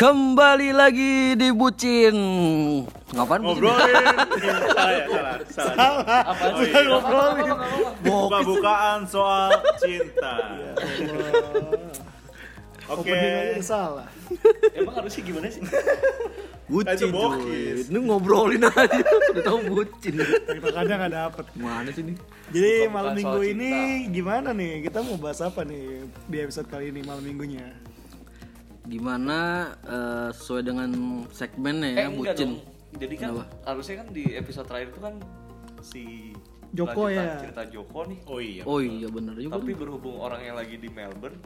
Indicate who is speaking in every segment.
Speaker 1: Kembali lagi di Bucin Ngapain Bucin?
Speaker 2: ngobrolin salah ya salah salah
Speaker 3: Apa
Speaker 2: Oh,
Speaker 3: sih?
Speaker 2: iya.
Speaker 3: ngobrolin?
Speaker 2: buka-bukaan soal cinta oke
Speaker 4: Opening udah salah.
Speaker 3: Emang harusnya gimana sih?
Speaker 1: Bucin
Speaker 2: Itu.
Speaker 1: Ini ngobrolin aja Udah tau Bucin
Speaker 4: Kadang nggak dapet.
Speaker 1: Mana sih ini?
Speaker 4: Jadi
Speaker 3: Bukan
Speaker 4: malam minggu
Speaker 3: cinta.
Speaker 4: ini gimana nih? Kita mau bahas apa nih di episode kali ini malam minggunya?
Speaker 1: Gimana eh, sesuai dengan segmennya ya
Speaker 3: eh enggak
Speaker 1: Bucin
Speaker 3: dong. Jadi kan
Speaker 1: Kenapa?
Speaker 3: harusnya kan di episode terakhir itu kan si
Speaker 4: Joko ya?
Speaker 3: cerita Joko nih.
Speaker 2: oh iya
Speaker 1: Oh iya bener juga
Speaker 3: Tapi berhubung orang yang lagi di Melbourne,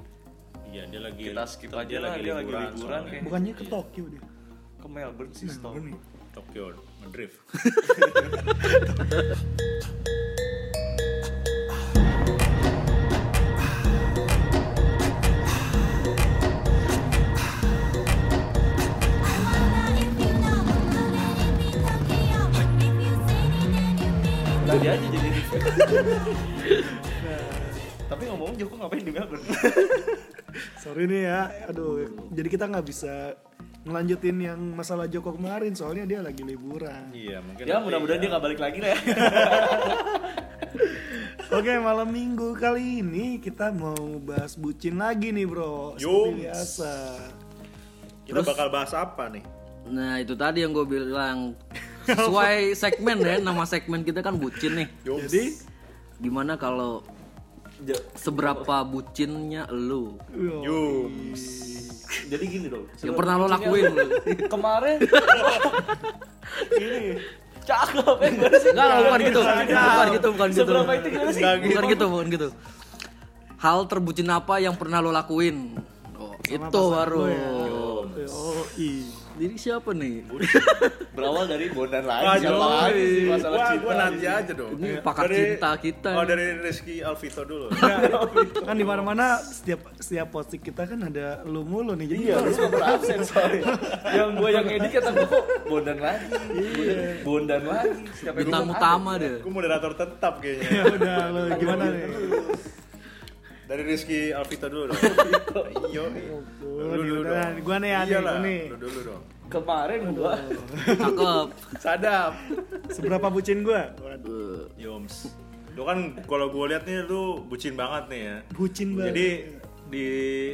Speaker 2: iya dia lagi
Speaker 3: kita skip aja lah dia lagi liburan
Speaker 2: soalnya.
Speaker 3: kayak
Speaker 4: Bukannya ke Tokyo dia?
Speaker 3: ke Melbourne sih.
Speaker 4: Melbourne nih.
Speaker 2: Tokyo ngedrift
Speaker 3: Aja jadi Tapi ngomong Joko ngapain di Melbourne?
Speaker 4: Sorry nih ya, aduh. Jadi kita nggak bisa ngelanjutin yang masalah Joko kemarin soalnya dia lagi liburan.
Speaker 2: iya mungkin
Speaker 3: ya mudah-mudahan dia nggak balik lagi lah ya.
Speaker 4: Oke malam minggu kali ini kita mau bahas bucin lagi nih bro. Seperti biasa.
Speaker 2: kita bakal bahas apa nih
Speaker 1: Nah itu tadi yang gue bilang Sesuai segmen ya Nama segmen kita kan Bucin nih.
Speaker 4: Jadi,
Speaker 1: Gimana kalau Seberapa bucinnya lu.
Speaker 3: Jadi gini dong.
Speaker 1: Yang pernah lo lakuin lu
Speaker 3: Kemarin ini cakep ya sih?
Speaker 1: Enggak, bukan gitu. Bukan gitu, bukan gitu.
Speaker 3: Seberapa itu gimana sih?
Speaker 1: Bukan gitu, bukan gitu. Hal terbucin apa yang pernah lo lakuin? Oh, itu baru.
Speaker 4: ya. yo, i.
Speaker 1: Jadi siapa nih?
Speaker 3: Berawal dari bondan lagi. Siapa lagi sih masalah
Speaker 2: Wah,
Speaker 3: cinta?
Speaker 2: gua nanti aja dong
Speaker 1: Ini pakar cinta kita.
Speaker 2: oh dari Rizky Alvito dulu
Speaker 4: kan di mana-mana setiap setiap posting kita kan ada lu mulu nih. Jadi
Speaker 3: Iya,
Speaker 4: kita
Speaker 3: lu super absen soalnya. yang gue yang edit kata gue kok bondan lagi. Bondan lagi. Setiap
Speaker 1: Bintang utama deh.
Speaker 2: gue moderator tetap kayaknya
Speaker 4: ya udah lu gimana nih?
Speaker 2: Dari Rizky Alvito dulu dong. Iyo
Speaker 4: Tuh, udah, gua nih aneh,
Speaker 2: Iyalah,
Speaker 4: gua nih.
Speaker 2: lu dulu dong.
Speaker 3: Kemarin gue
Speaker 1: Cakep.
Speaker 2: sadap.
Speaker 4: Seberapa bucin gua?
Speaker 1: Eh,
Speaker 2: Yoms. Lu kan kalau gue lihat nih lu bucin banget nih ya.
Speaker 4: Bucin banget.
Speaker 2: jadi di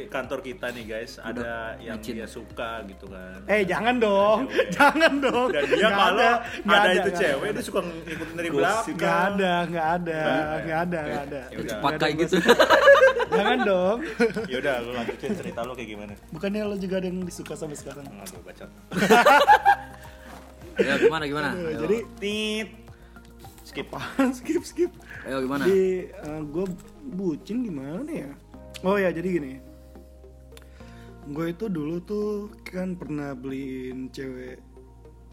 Speaker 2: kantor kita nih guys ada yang
Speaker 1: bucin.
Speaker 2: dia suka gitu kan
Speaker 4: Eh jangan dong,
Speaker 2: Cewek.
Speaker 4: jangan dong.
Speaker 2: dan dia
Speaker 4: Nggak
Speaker 2: kalau
Speaker 4: ada,
Speaker 2: ada,
Speaker 4: nggak
Speaker 2: itu
Speaker 4: nggak
Speaker 2: cewek
Speaker 4: ada.
Speaker 2: dia suka ngikutin dari belakang
Speaker 4: Nggak ada, nggak ada,
Speaker 2: Nggak
Speaker 4: nggak ada, nggak ada.
Speaker 2: Ya.
Speaker 1: Cepat kayak gitu.
Speaker 4: Jangan dong.
Speaker 2: ya udah lu lanjutin cerita lu kayak gimana
Speaker 4: Bukannya lo juga ada yang disuka sampai sekarang?
Speaker 2: Aduh baca
Speaker 1: Ya gimana gimana?
Speaker 4: Eh,
Speaker 1: Ayo.
Speaker 4: Jadi
Speaker 2: tit skip
Speaker 4: skip skip.
Speaker 1: Ayo gimana?
Speaker 4: Di gue bucin gimana ya? Oh ya jadi gini. Gue itu dulu tuh kan pernah beliin cewek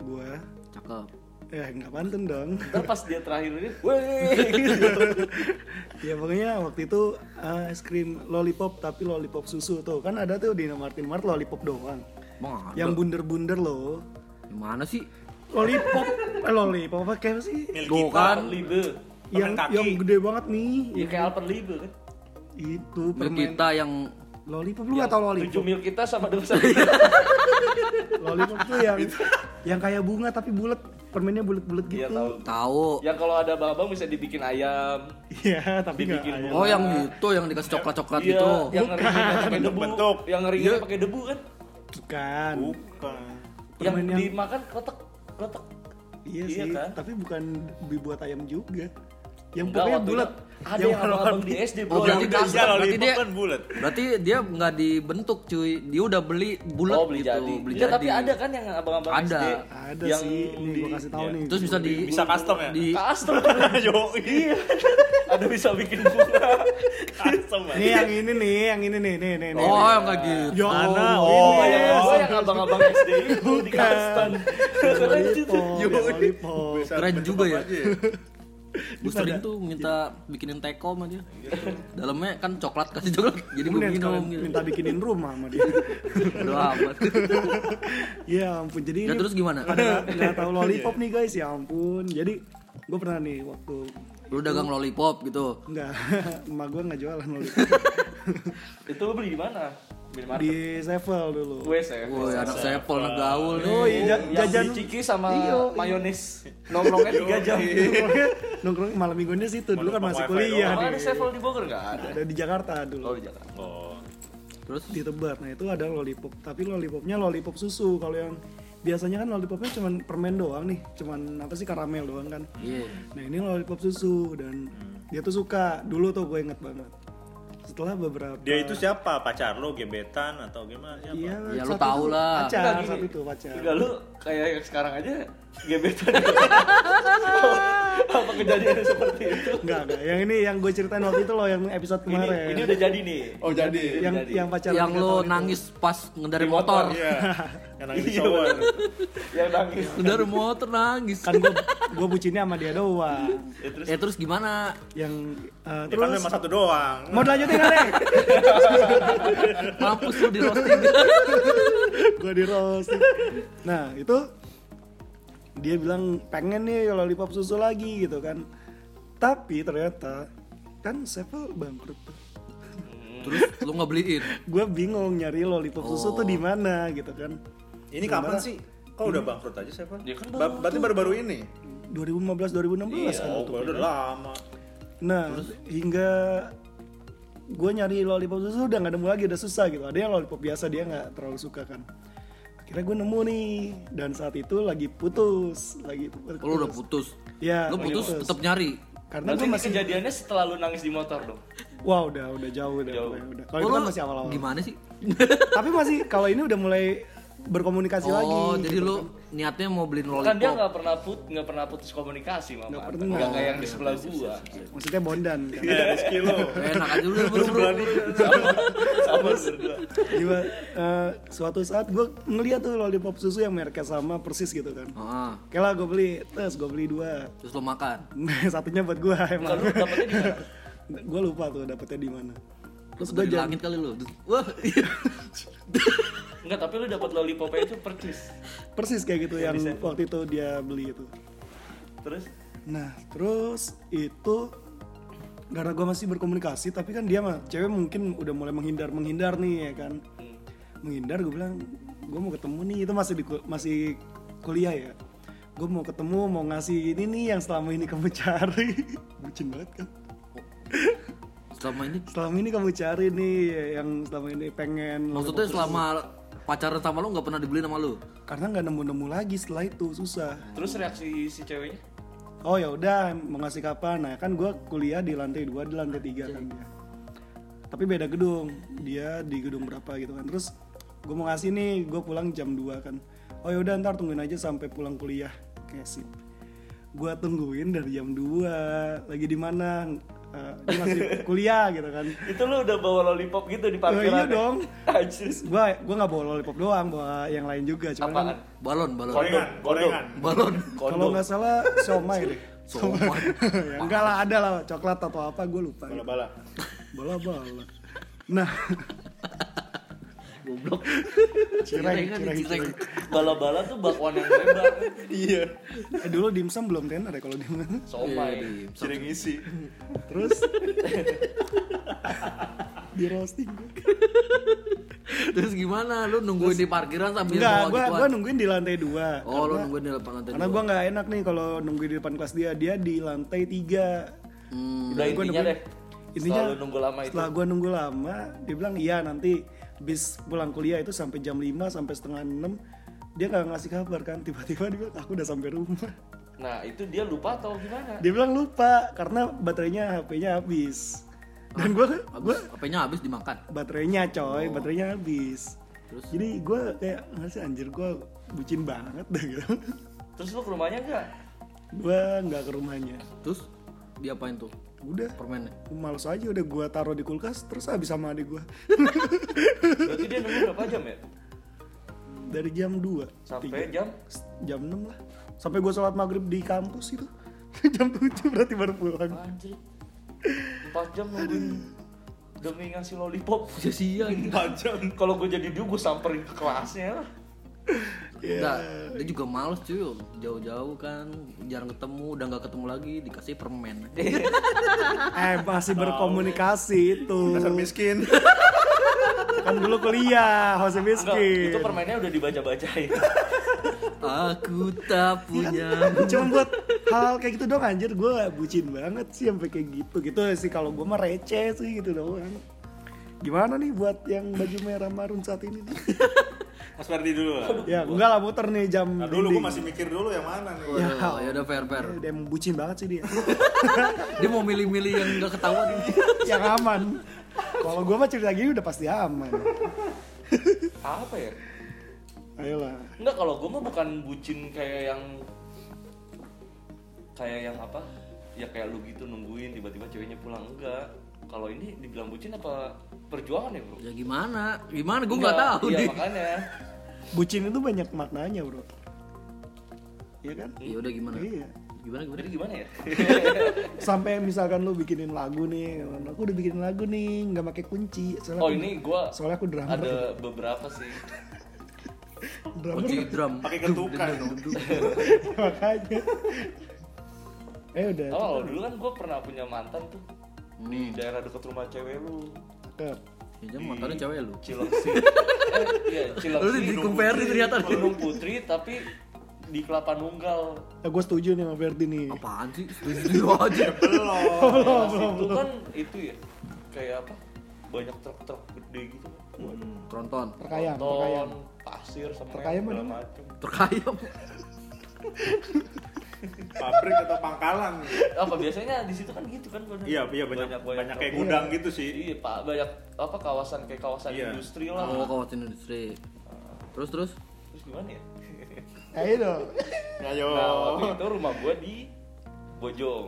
Speaker 4: gue.
Speaker 1: Cakep.
Speaker 4: Eh nggak pantun dong.
Speaker 3: Ntar pas dia terakhir ini, weh
Speaker 4: ya pokoknya waktu itu eh, es krim lollipop tapi lollipop susu tuh kan ada tuh di Martin Mart lollipop doang.
Speaker 1: Bang,
Speaker 4: Yang bunder-bunder loh.
Speaker 1: Gimana sih?
Speaker 4: Lollipop, eh lollipop apa kayak apa sih?
Speaker 1: Kan.
Speaker 3: Libe.
Speaker 4: Yang yang gede banget nih.
Speaker 3: Ya kayak Alpenlibe kan.
Speaker 4: Itu permen
Speaker 1: kita yang
Speaker 4: lollipop lu nggak tau
Speaker 3: Tujuh
Speaker 4: lollipop?
Speaker 3: mil kita sama dengan satu.
Speaker 4: Lollipop tuh yang yang kayak bunga tapi bulat, permennya bulat-bulat gitu.
Speaker 3: Iya tahu.
Speaker 1: tahu.
Speaker 3: Yang kalau ada babang bisa dibikin ayam.
Speaker 4: Iya, tapi
Speaker 3: Dibikin
Speaker 4: ayam.
Speaker 1: Oh yang gitu yang dikasih coklat-coklat
Speaker 3: Iya,
Speaker 1: gitu.
Speaker 3: yang ngeringnya pakai debu.
Speaker 2: Bentuk-bentuk.
Speaker 3: Yang ngeringnya pakai debu kan.
Speaker 4: bukan.
Speaker 2: bukan
Speaker 3: Yang
Speaker 4: Permen yang-
Speaker 3: dimakan kotak kotak.
Speaker 4: Iya,
Speaker 3: Iya
Speaker 4: sih,
Speaker 3: kan?
Speaker 4: tapi bukan dibuat ayam juga. Yang
Speaker 3: Enggak,
Speaker 4: pokoknya bulat.
Speaker 3: Ada yang abang-abang di SD bro.
Speaker 1: Oh, berarti
Speaker 3: di
Speaker 1: dia-
Speaker 3: kasar.
Speaker 2: iya
Speaker 1: berarti dia-
Speaker 2: kan bulat
Speaker 1: Berarti dia nggak dibentuk cuy, dia udah beli bulat
Speaker 3: Oh beli
Speaker 1: gitu,
Speaker 3: jadi.
Speaker 1: beli
Speaker 3: Iya,
Speaker 1: jadi.
Speaker 3: tapi ada kan yang abang-abang
Speaker 1: Ada.
Speaker 3: SD.
Speaker 4: Ada
Speaker 3: yang
Speaker 4: sih, nih
Speaker 3: di-
Speaker 4: gua kasih tahu
Speaker 2: iya.
Speaker 4: nih.
Speaker 1: Terus bisa di
Speaker 2: bisa custom ya
Speaker 1: di
Speaker 3: custom.
Speaker 2: yo
Speaker 3: iya. ada bisa bikin bunga.
Speaker 2: custom ya
Speaker 4: Nih yang ini nih, yang ini nih, nih, nih. nih.
Speaker 1: Oh, yang kayak gitu.
Speaker 4: Ya
Speaker 2: Mana?
Speaker 4: Allah,
Speaker 2: Oh,
Speaker 4: ini.
Speaker 3: yang
Speaker 2: iya.
Speaker 3: yang abang-abang SD itu di custom. Keren
Speaker 4: ya,
Speaker 1: Keren juga ya. Gue sering tuh minta bikinin teko sama dia. Dalamnya kan coklat kasih coklat, jadi gue minum gitu.
Speaker 4: minta bikinin rumah sama dia.
Speaker 1: Aduh amat.
Speaker 4: ya ampun, jadi
Speaker 1: Ya terus gimana?
Speaker 4: pada nggak tahu lollipop nih guys, ya ampun. Jadi gue pernah nih waktu
Speaker 1: Lu dagang lollipop gitu.
Speaker 4: Enggak, emak gue nggak jualan lollipop.
Speaker 3: Itu lo beli di mana? Minimarket.
Speaker 4: di Sevel dulu.
Speaker 3: Gue saya.
Speaker 1: Woi, anak sepol anak gaul nih.
Speaker 4: Oh iya, jajan
Speaker 3: ciki sama
Speaker 4: iya.
Speaker 3: mayones. Nongkrongnya 3 jam.
Speaker 4: nongkrongnya nongkrong malam minggunya situ dulu kan masih kuliah
Speaker 3: Emang ada sevel di Bogor nggak ada?
Speaker 4: Ada di Jakarta
Speaker 3: Oh
Speaker 4: dulu.
Speaker 3: di Jakarta.
Speaker 2: Oh.
Speaker 1: Terus
Speaker 4: Di Tebet. Nah, itu ada lollipop, tapi lollipopnya lollipop susu. Kalau yang biasanya kan lollipopnya cuman permen doang nih, cuman apa sih karamel doang kan.
Speaker 1: iya.
Speaker 4: Nah, ini lollipop susu dan dia tuh suka. Dulu tuh gue inget banget. Setelah beberapa
Speaker 2: Dia itu siapa? Pacar lo, gebetan atau gimana? Siapa?
Speaker 4: Iya,
Speaker 1: Ya, tahu
Speaker 4: itu
Speaker 1: lah.
Speaker 4: Pacar,
Speaker 3: Enggak, gini.
Speaker 4: saat itu pacar.
Speaker 3: Enggak lu kayak yang sekarang aja gebetan. Apa kejadiannya seperti itu?
Speaker 4: Enggak, enggak. Yang ini yang gue ceritain waktu itu loh yang episode
Speaker 3: Ini,
Speaker 4: kemarin.
Speaker 3: ini udah jadi nih.
Speaker 2: Oh, jadi.
Speaker 4: yang
Speaker 3: jadi.
Speaker 4: yang pacaran
Speaker 1: Yang lo
Speaker 4: tahun itu.
Speaker 1: nangis pas ngendari motor.
Speaker 3: motor.
Speaker 2: Iya. Yang nangis
Speaker 3: Iya,
Speaker 2: shower.
Speaker 3: Yang nangis.
Speaker 1: Ngendari motor nangis.
Speaker 4: kan gue gue bucinnya sama dia doang.
Speaker 3: Ya, terus
Speaker 1: Ya terus gimana?
Speaker 4: Yang eh,
Speaker 2: Ya kan
Speaker 4: terus
Speaker 2: memang satu doang.
Speaker 4: mau dilanjutin nggak deh?
Speaker 1: Mampus lu di roasting.
Speaker 4: gue di roasting. Nah itu dia bilang pengen nih lollipop susu lagi gitu kan. Tapi ternyata kan Sevel bangkrut tuh.
Speaker 1: terus lu nggak beliin.
Speaker 4: Gue bingung nyari lollipop susu tuh di mana gitu kan.
Speaker 2: Ini kapan sih? Kok udah bangkrut aja sih, Pak?
Speaker 3: Ya kan
Speaker 2: Ba- Berarti baru-baru ini?
Speaker 4: 2015 2016 kan
Speaker 2: Oh, udah lama.
Speaker 4: Nah, hingga gue nyari lollipop susu udah gak nemu lagi, udah susah gitu. Ada yang lollipop biasa dia nggak terlalu suka kan. Akhirnya gue nemu nih, dan saat itu lagi putus, lagi putus.
Speaker 1: Lu udah putus.
Speaker 4: Ya,
Speaker 1: Lu
Speaker 4: lagi
Speaker 1: putus tetap nyari.
Speaker 4: Karena
Speaker 3: Berarti
Speaker 4: gue masih,
Speaker 3: kejadiannya setelah lu nangis di motor dong.
Speaker 4: wah udah udah jauh udah.
Speaker 3: Jauh.
Speaker 4: pokoknya udah. Kalau
Speaker 1: Oh,
Speaker 4: itu kan
Speaker 1: lu
Speaker 4: masih awal-awal.
Speaker 1: Gimana sih?
Speaker 4: Tapi masih kalau ini udah mulai berkomunikasi lagi.
Speaker 1: Oh, jadi lu niatnya mau beliin
Speaker 3: Kan dia
Speaker 1: lollipop.
Speaker 3: nggak pernah put nggak pernah putus komunikasi mama.
Speaker 4: Nggak
Speaker 3: Nggak
Speaker 4: pernah.
Speaker 3: kayak yang di sebelah gua.
Speaker 4: Maksudnya bondan kan.
Speaker 2: Iya, Rizky lo.
Speaker 1: Enak aja buru buru.
Speaker 3: Sama berdua.
Speaker 4: Gimana, eh, suatu saat gue ngeliat tuh lollipop susu yang mereknya sama persis gitu kan.
Speaker 1: Ah,
Speaker 4: Oke lah gue beli, terus gue beli dua.
Speaker 1: terus lu makan.
Speaker 4: Satunya buat gue emang.
Speaker 3: Kalau lu dapetnya di mana?
Speaker 4: gue lupa tuh dapetnya di mana. Terus jangan
Speaker 1: langit kali lu. Wah.
Speaker 3: Enggak, tapi lu dapat lollipopnya itu percis.
Speaker 4: persis kayak gitu yang waktu itu dia beli itu.
Speaker 3: Terus?
Speaker 4: Nah terus itu karena gue masih berkomunikasi tapi kan dia mah cewek mungkin udah mulai menghindar menghindar nih ya kan? Menghindar gue bilang gue mau ketemu nih itu masih di masih kuliah ya. Gue mau ketemu mau ngasih ini nih yang selama ini kamu cari. Bucin banget kan?
Speaker 1: Selama ini?
Speaker 4: Selama ini kamu cari nih yang selama ini pengen
Speaker 1: maksudnya selama pacaran sama lu nggak pernah dibeliin sama lu.
Speaker 4: karena nggak nemu nemu lagi setelah itu susah.
Speaker 3: Terus reaksi si ceweknya?
Speaker 4: oh ya udah mau ngasih kapan? Nah kan gue kuliah di lantai dua di lantai tiga kan dia. Tapi beda gedung. Dia di gedung berapa gitu kan. Terus gue mau ngasih nih gue pulang jam 2 kan. Oh ya udah ntar tungguin aja sampai pulang kuliah. Kayak sip. Gue tungguin dari jam 2 lagi di mana Eh, dia masih kuliah gitu kan
Speaker 3: Itu lu udah bawa lollipop gitu di
Speaker 4: oh, iya
Speaker 3: parkiran?
Speaker 4: dong gue gue nggak bawa lollipop doang bawa yang lain juga cuman kan?
Speaker 1: Balon, balon.
Speaker 3: Kondom,
Speaker 2: Gorengan,
Speaker 3: kondom,
Speaker 2: gorengan.
Speaker 1: Balon.
Speaker 4: kalau nggak salah somai deh
Speaker 1: Somai.
Speaker 4: ya, enggak lah ada lah coklat atau apa gue lupa
Speaker 2: Bala-bala.
Speaker 4: bola bola nah
Speaker 1: Goblok.
Speaker 4: cireng cireng,
Speaker 1: cireng.
Speaker 3: Bala-bala tuh bakwan yang lebar.
Speaker 2: Iya.
Speaker 4: eh dulu dimsum belum tenar ya kalau di mana
Speaker 3: Somai.
Speaker 1: Iya,
Speaker 2: Cireng isi.
Speaker 4: terus di roasting
Speaker 1: Terus gimana? Lu nungguin di parkiran sambil
Speaker 4: enggak
Speaker 1: gituan?
Speaker 4: gue nungguin di lantai dua
Speaker 1: Oh, lu
Speaker 4: karena,
Speaker 1: nungguin di lantai
Speaker 4: karena
Speaker 1: dua.
Speaker 4: gue nggak enak nih kalau nungguin di depan kelas dia dia di lantai tiga
Speaker 1: Hmm.
Speaker 3: Udah
Speaker 4: Gua
Speaker 3: intinya
Speaker 4: nungguin-
Speaker 3: deh.
Speaker 4: intinya
Speaker 3: Setelah lu nunggu lama itu.
Speaker 4: setelah gue nunggu lama dia bilang iya nanti bis pulang kuliah itu sampai jam 5 sampai setengah 6 dia nggak ngasih kabar kan. Tiba-tiba dia bilang aku udah sampai rumah.
Speaker 3: Nah, itu dia lupa atau gimana?
Speaker 4: dia bilang lupa karena baterainya HP-nya habis. Dan gue gue
Speaker 1: Habis, HP-nya habis dimakan.
Speaker 4: baterainya coy baterainya habis.
Speaker 1: Terus?
Speaker 4: jadi gue kayak nggak sih anjir gue bucin banget dah gitu.
Speaker 3: Terus lu ke rumahnya enggak?
Speaker 4: gue nggak ke rumahnya.
Speaker 1: Terus diapain tuh
Speaker 4: udah
Speaker 1: permennya?
Speaker 4: males aja udah gue taruh di kulkas terus habis sama adik gue
Speaker 3: Berarti dia nunggu berapa jam ya?
Speaker 4: dari jam 2
Speaker 3: Sampai jam
Speaker 4: jam 6 lah sampai gue sholat maghrib di kampus itu jam 7 berarti baru pulang
Speaker 3: anjir. 4 jam nungguin demi ngasih lollipop.
Speaker 1: Sia-sia gitu.
Speaker 2: 4 jam.
Speaker 3: Kalau gue jadi dia gue samperin ke kelasnya lah.
Speaker 4: Iya.
Speaker 1: Enggak, dia juga males cuy Jauh-jauh kan Jarang ketemu Udah nggak ketemu lagi Dikasih permen
Speaker 4: eh masih berkomunikasi itu
Speaker 2: Dasar miskin.
Speaker 4: kan dulu kuliah Jose
Speaker 3: Enggak,
Speaker 4: Miskin
Speaker 3: itu permainnya udah dibaca-bacain.
Speaker 1: Aku tak punya.
Speaker 4: cuma buat hal kayak gitu dong anjir gue bucin banget sih sampai kayak gitu gitu sih kalau gue mah receh sih gitu doang gimana nih buat yang baju merah marun saat ini nih?
Speaker 2: Mas Ferdi dulu lah.
Speaker 4: ya enggak lah muter nih jam
Speaker 2: Nah, dulu gue masih mikir dulu yang mana nih.
Speaker 1: Waduh, ya udah fair fair.
Speaker 4: Dia emang bucin banget sih dia
Speaker 1: Dia mau milih-milih yang nggak ketahuan.
Speaker 4: yang aman kalau gue mah cerita gini udah pasti aman
Speaker 3: Apa ya?
Speaker 4: ayolah
Speaker 3: Enggak, kalau gue mah bukan bucin kayak yang kayak yang apa? Ya kayak lu gitu nungguin tiba-tiba ceweknya pulang enggak. Kalau ini dibilang bucin apa perjuangan ya, Bro?
Speaker 1: Ya gimana? Gimana? Gue nggak
Speaker 3: Enggak,
Speaker 1: tahu
Speaker 3: Iya,
Speaker 1: nih.
Speaker 3: makanya.
Speaker 4: bucin itu banyak maknanya bro iya kan
Speaker 1: Ya udah gimana?
Speaker 4: iya
Speaker 1: Gimana gimana?
Speaker 3: Jadi gimana ya?
Speaker 4: sampai misalkan lu bikinin lagu nih aku udah bikinin lagu nih nggak pakai kunci soalnya
Speaker 3: Oh,
Speaker 4: aku-
Speaker 3: ini gua
Speaker 4: soalnya aku drummer
Speaker 3: ada beberapa sih.
Speaker 4: drummer
Speaker 1: Kunci drum.
Speaker 2: Pakai ketukan.
Speaker 4: makanya eh udah
Speaker 3: Oh, kalau dulu kan gue pernah punya mantan tuh
Speaker 1: Hmm.
Speaker 3: di daerah dekat rumah cewek lu.
Speaker 4: cakep
Speaker 1: Ya mantannya cewek lu.
Speaker 3: Cilengsi. eh, iya, Cilengsi.
Speaker 1: Lu didukung Ferdi ternyata.
Speaker 3: Gunung Putri tapi di Kelapa Nunggal.
Speaker 4: ya, gue setuju nih sama Ferdi nih
Speaker 1: Apaan sih? Setuju aja.
Speaker 3: Daerah situ kan itu ya kayak apa? Banyak truk-truk gede gitu.
Speaker 1: Tronton.
Speaker 4: terkayam terkayam
Speaker 3: pasir,
Speaker 4: Terkayam
Speaker 3: segala
Speaker 4: mana?
Speaker 3: macem.
Speaker 1: Terkayam.
Speaker 2: Pabrik atau pangkalan.
Speaker 3: Apa biasanya di situ kan gitu kan bener.
Speaker 2: Iya, iya banyak banyak, kayak
Speaker 3: truk.
Speaker 2: gudang gitu sih.
Speaker 3: Iya, Pak, banyak apa kawasan kayak kawasan
Speaker 2: Iya.
Speaker 3: industri lah.
Speaker 1: Oh, kawasan industri. Terus terus.
Speaker 3: Terus gimana ya?
Speaker 4: ayo dong
Speaker 2: Ayo.
Speaker 3: Nah, waktu itu rumah gua di Bojong.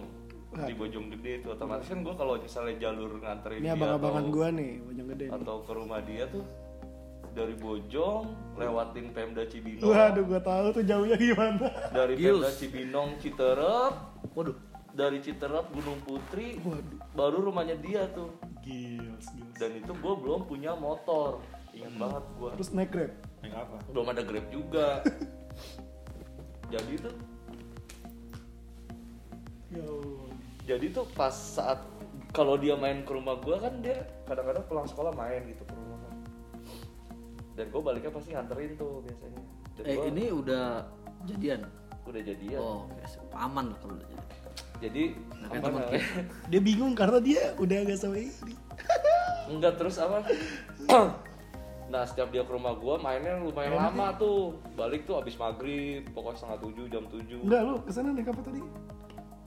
Speaker 3: Di Bojong gede itu otomatis kan gua kalau misalnya jalur nganterin
Speaker 4: ini
Speaker 3: dia
Speaker 4: abang-abangan
Speaker 3: atau,
Speaker 4: gue nih bojong gede
Speaker 3: atau ke rumah dia tuh dari Bojong lewatin Pemda Cibinong.
Speaker 4: waduh gue tahu tuh jauhnya gimana
Speaker 3: Dari
Speaker 1: Gils.
Speaker 3: Pemda Cibinong Citerep,
Speaker 1: Waduh.
Speaker 3: dari Citerep Gunung Putri,
Speaker 4: waduh
Speaker 3: baru rumahnya dia tuh.
Speaker 4: gils gils
Speaker 3: Dan itu gua belum punya motor. Ingat banget gua.
Speaker 4: terus naik grab
Speaker 2: Yang apa?
Speaker 3: belum ada Grab juga. Jadi tuh
Speaker 4: ya Allah.
Speaker 3: jadi tuh pas saat kalau dia main ke rumah gua kan dia kadang-kadang pulang sekolah main gitu ke. Dan gue baliknya pasti nganterin tuh biasanya dan
Speaker 1: Eh
Speaker 3: gua
Speaker 1: ini udah jadian.
Speaker 3: udah jadian
Speaker 1: Oh, oke. aman lah kalau udah jadi.
Speaker 3: jadi
Speaker 1: Nah,
Speaker 3: apa namanya?
Speaker 4: dia bingung karena dia udah agak sama ini
Speaker 3: enggak terus apa nah setiap dia ke rumah gua mainnya lumayan lama tuh balik tuh abis maghrib pokoknya setengah tujuh jam tujuh
Speaker 4: enggak lu ke sana naik apa tadi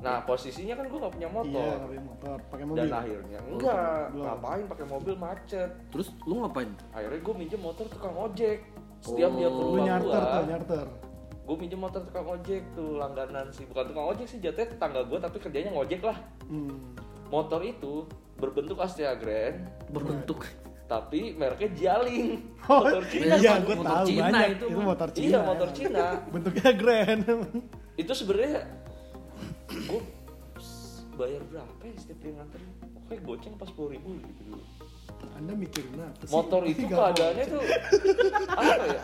Speaker 3: nah posisinya kan gua nggak punya
Speaker 4: iya
Speaker 3: motor
Speaker 4: nggak pakai motor. Pakai mobil.
Speaker 3: Dan akhirnya enggak
Speaker 4: belum.
Speaker 3: ngapain pakai mobil macet.
Speaker 1: Terus lu ngapain?
Speaker 3: akhirnya gue minjem motor tukang ojek. Setiap dia ke
Speaker 1: Oh.
Speaker 4: lu
Speaker 3: rumah
Speaker 4: nyarter
Speaker 3: gua
Speaker 4: tuh nyarter.
Speaker 3: gue minjem motor tukang ojek tuh langganan sih bukan tukang ojek sih jatuhnya tetangga gue tapi kerjanya ngojek lah.
Speaker 4: Hmm.
Speaker 3: motor itu berbentuk Astrea Grand.
Speaker 1: Berbentuk.
Speaker 3: tapi mereknya Jialing.
Speaker 4: Oh,
Speaker 3: motor Cina.
Speaker 4: iya gue
Speaker 1: Motor
Speaker 4: tahu
Speaker 1: Cina
Speaker 4: banyak
Speaker 1: itu
Speaker 4: itu,
Speaker 1: mah.
Speaker 4: motor Cina.
Speaker 3: iya motor Cina.
Speaker 4: Bentuknya grand.
Speaker 3: Itu sebenarnya gue bayar berapa ya setiap dia nganterin pokoknya goceng pas sepuluh ribu gitu dulu
Speaker 4: anda mikirin apa sih
Speaker 3: motor itu keadaannya tuh apa ya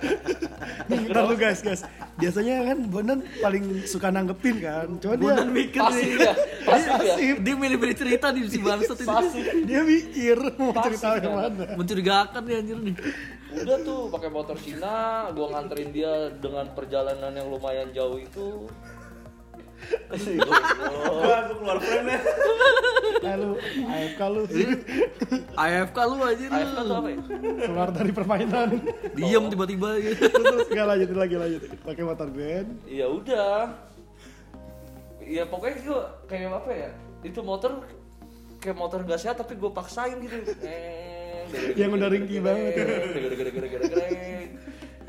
Speaker 4: Nih, ntar lu guys, guys. Biasanya kan Bonan paling suka nanggepin kan. Cuma dia
Speaker 1: Bonan mikir
Speaker 3: pasif
Speaker 1: nih.
Speaker 3: ya pasif ya
Speaker 4: pasif.
Speaker 1: Dia milih-milih cerita di si bangsat ini.
Speaker 3: pasif
Speaker 4: Dia mikir mau
Speaker 3: Pasif,
Speaker 4: cerita yang mana.
Speaker 1: Mencurigakan nih anjir nih.
Speaker 3: udah tuh pakai motor Cina gua nganterin dia dengan perjalanan yang lumayan jauh itu
Speaker 2: Wah, gue keluar frame deh.
Speaker 4: Eh lu, AFK lu
Speaker 1: AFK lu anjir.
Speaker 3: AFK tuh apa ya?
Speaker 4: keluar dari permainan.
Speaker 1: Diam tiba-tiba gitu.
Speaker 4: Terus terus nggak lanjutin lagi lanjut. Pakai motor grand.
Speaker 3: ya udah ya pokoknya itu kayak apa ya itu motor kayak motor nggak sehat tapi gue paksain gitu Eh,
Speaker 4: Yang udah ringkih banget.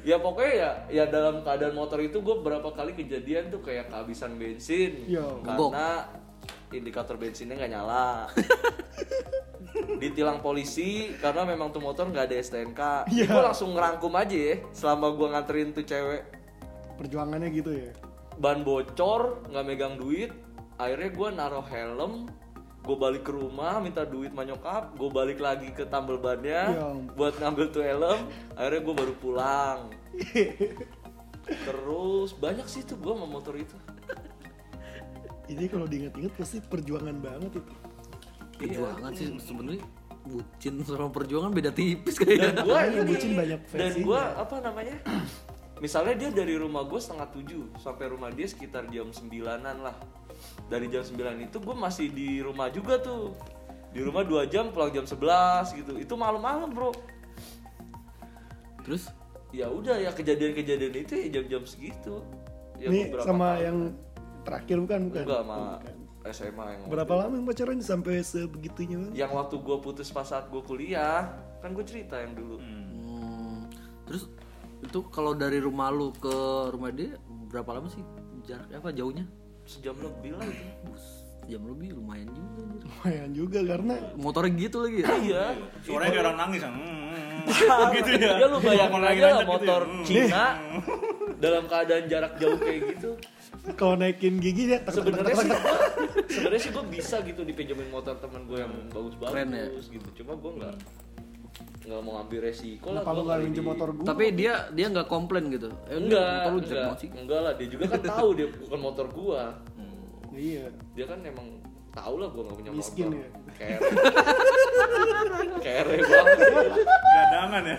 Speaker 3: Ya pokoknya ya ya dalam keadaan motor itu gue berapa kali kejadian tuh kayak kehabisan bensin
Speaker 4: Yo.
Speaker 3: karena indikator bensinnya nggak nyala ditilang polisi karena memang tuh motor nggak ada STNK
Speaker 4: Iya.
Speaker 3: gue langsung ngerangkum aja ya selama gue nganterin tuh cewek
Speaker 4: Perjuangannya gitu ya.
Speaker 3: ban bocor nggak megang duit akhirnya gue naruh helm gue balik ke rumah minta duit sama nyokap gue balik lagi ke tambal bannya
Speaker 4: Ya
Speaker 3: buat ngambil tuh helm akhirnya gue baru pulang. Terus banyak sih tuh gue sama motor itu.
Speaker 4: Ini kalau diingat-ingat pasti perjuangan banget itu.
Speaker 1: Perjuangan sih sebenarnya bucin sama perjuangan beda tipis
Speaker 3: dan
Speaker 1: kayaknya
Speaker 3: gue
Speaker 4: Makanya bucin banyak
Speaker 3: dan
Speaker 4: versinya.
Speaker 3: gue apa namanya misalnya dia dari rumah gue setengah tujuh sampai rumah dia sekitar jam sembilanan lah dari jam 9 itu gue masih di rumah juga tuh. Di rumah dua jam pulang jam 11 gitu. Itu malam-malam bro.
Speaker 1: Terus?
Speaker 3: Ya udah ya kejadian-kejadian itu ya jam-jam segitu. Ya
Speaker 4: Nih
Speaker 3: beberapa
Speaker 4: sama
Speaker 3: kali.
Speaker 4: yang terakhir bukan? Bukan.
Speaker 3: enggak sama
Speaker 4: Bukan.
Speaker 3: SMA yang
Speaker 4: Berapa lama yang pacaran sampai sebegitunya? Bang?
Speaker 3: yang waktu gue putus pas saat gue kuliah. Kan gue cerita yang dulu.
Speaker 1: Hmm, terus itu kalau dari rumah lu ke rumah dia berapa lama sih? Jaraknya apa jauhnya
Speaker 3: sejam lebih lah itu
Speaker 1: Bus, jam lebih lumayan juga.
Speaker 4: Lumayan juga karena
Speaker 1: motornya gitu lagi ya
Speaker 3: iya
Speaker 2: Suaranya kayak orang nangis. Hmm. gitu ya.
Speaker 3: ya lu bayangin aja lah
Speaker 2: gitu
Speaker 3: motor
Speaker 2: ya. Hmm.
Speaker 3: Cina dalam keadaan jarak jauh kayak gitu
Speaker 4: kalau naikin gigi ya
Speaker 3: sebenarnya sih sebenarnya sih gue bisa gitu dipinjemin motor teman gue yang bagus-bagus
Speaker 1: Keren ya?
Speaker 3: gitu cuma gue nggak nggak mau ngambil resiko lah
Speaker 4: Kenapa
Speaker 3: gua
Speaker 4: nggak minjem
Speaker 3: di-
Speaker 4: motor gua?
Speaker 1: tapi dia dia nggak komplain gitu. Eh,
Speaker 3: enggak
Speaker 1: motor lu jelek
Speaker 3: enggak
Speaker 1: banget sih.
Speaker 3: Enggak lah dia juga kan tahu dia bukan motor gua.
Speaker 4: Iya.
Speaker 3: dia kan emang tahu lah gua nggak punya
Speaker 4: Miskin
Speaker 3: motor
Speaker 4: ya?
Speaker 3: kere. Kere banget.
Speaker 2: Gadangan ya.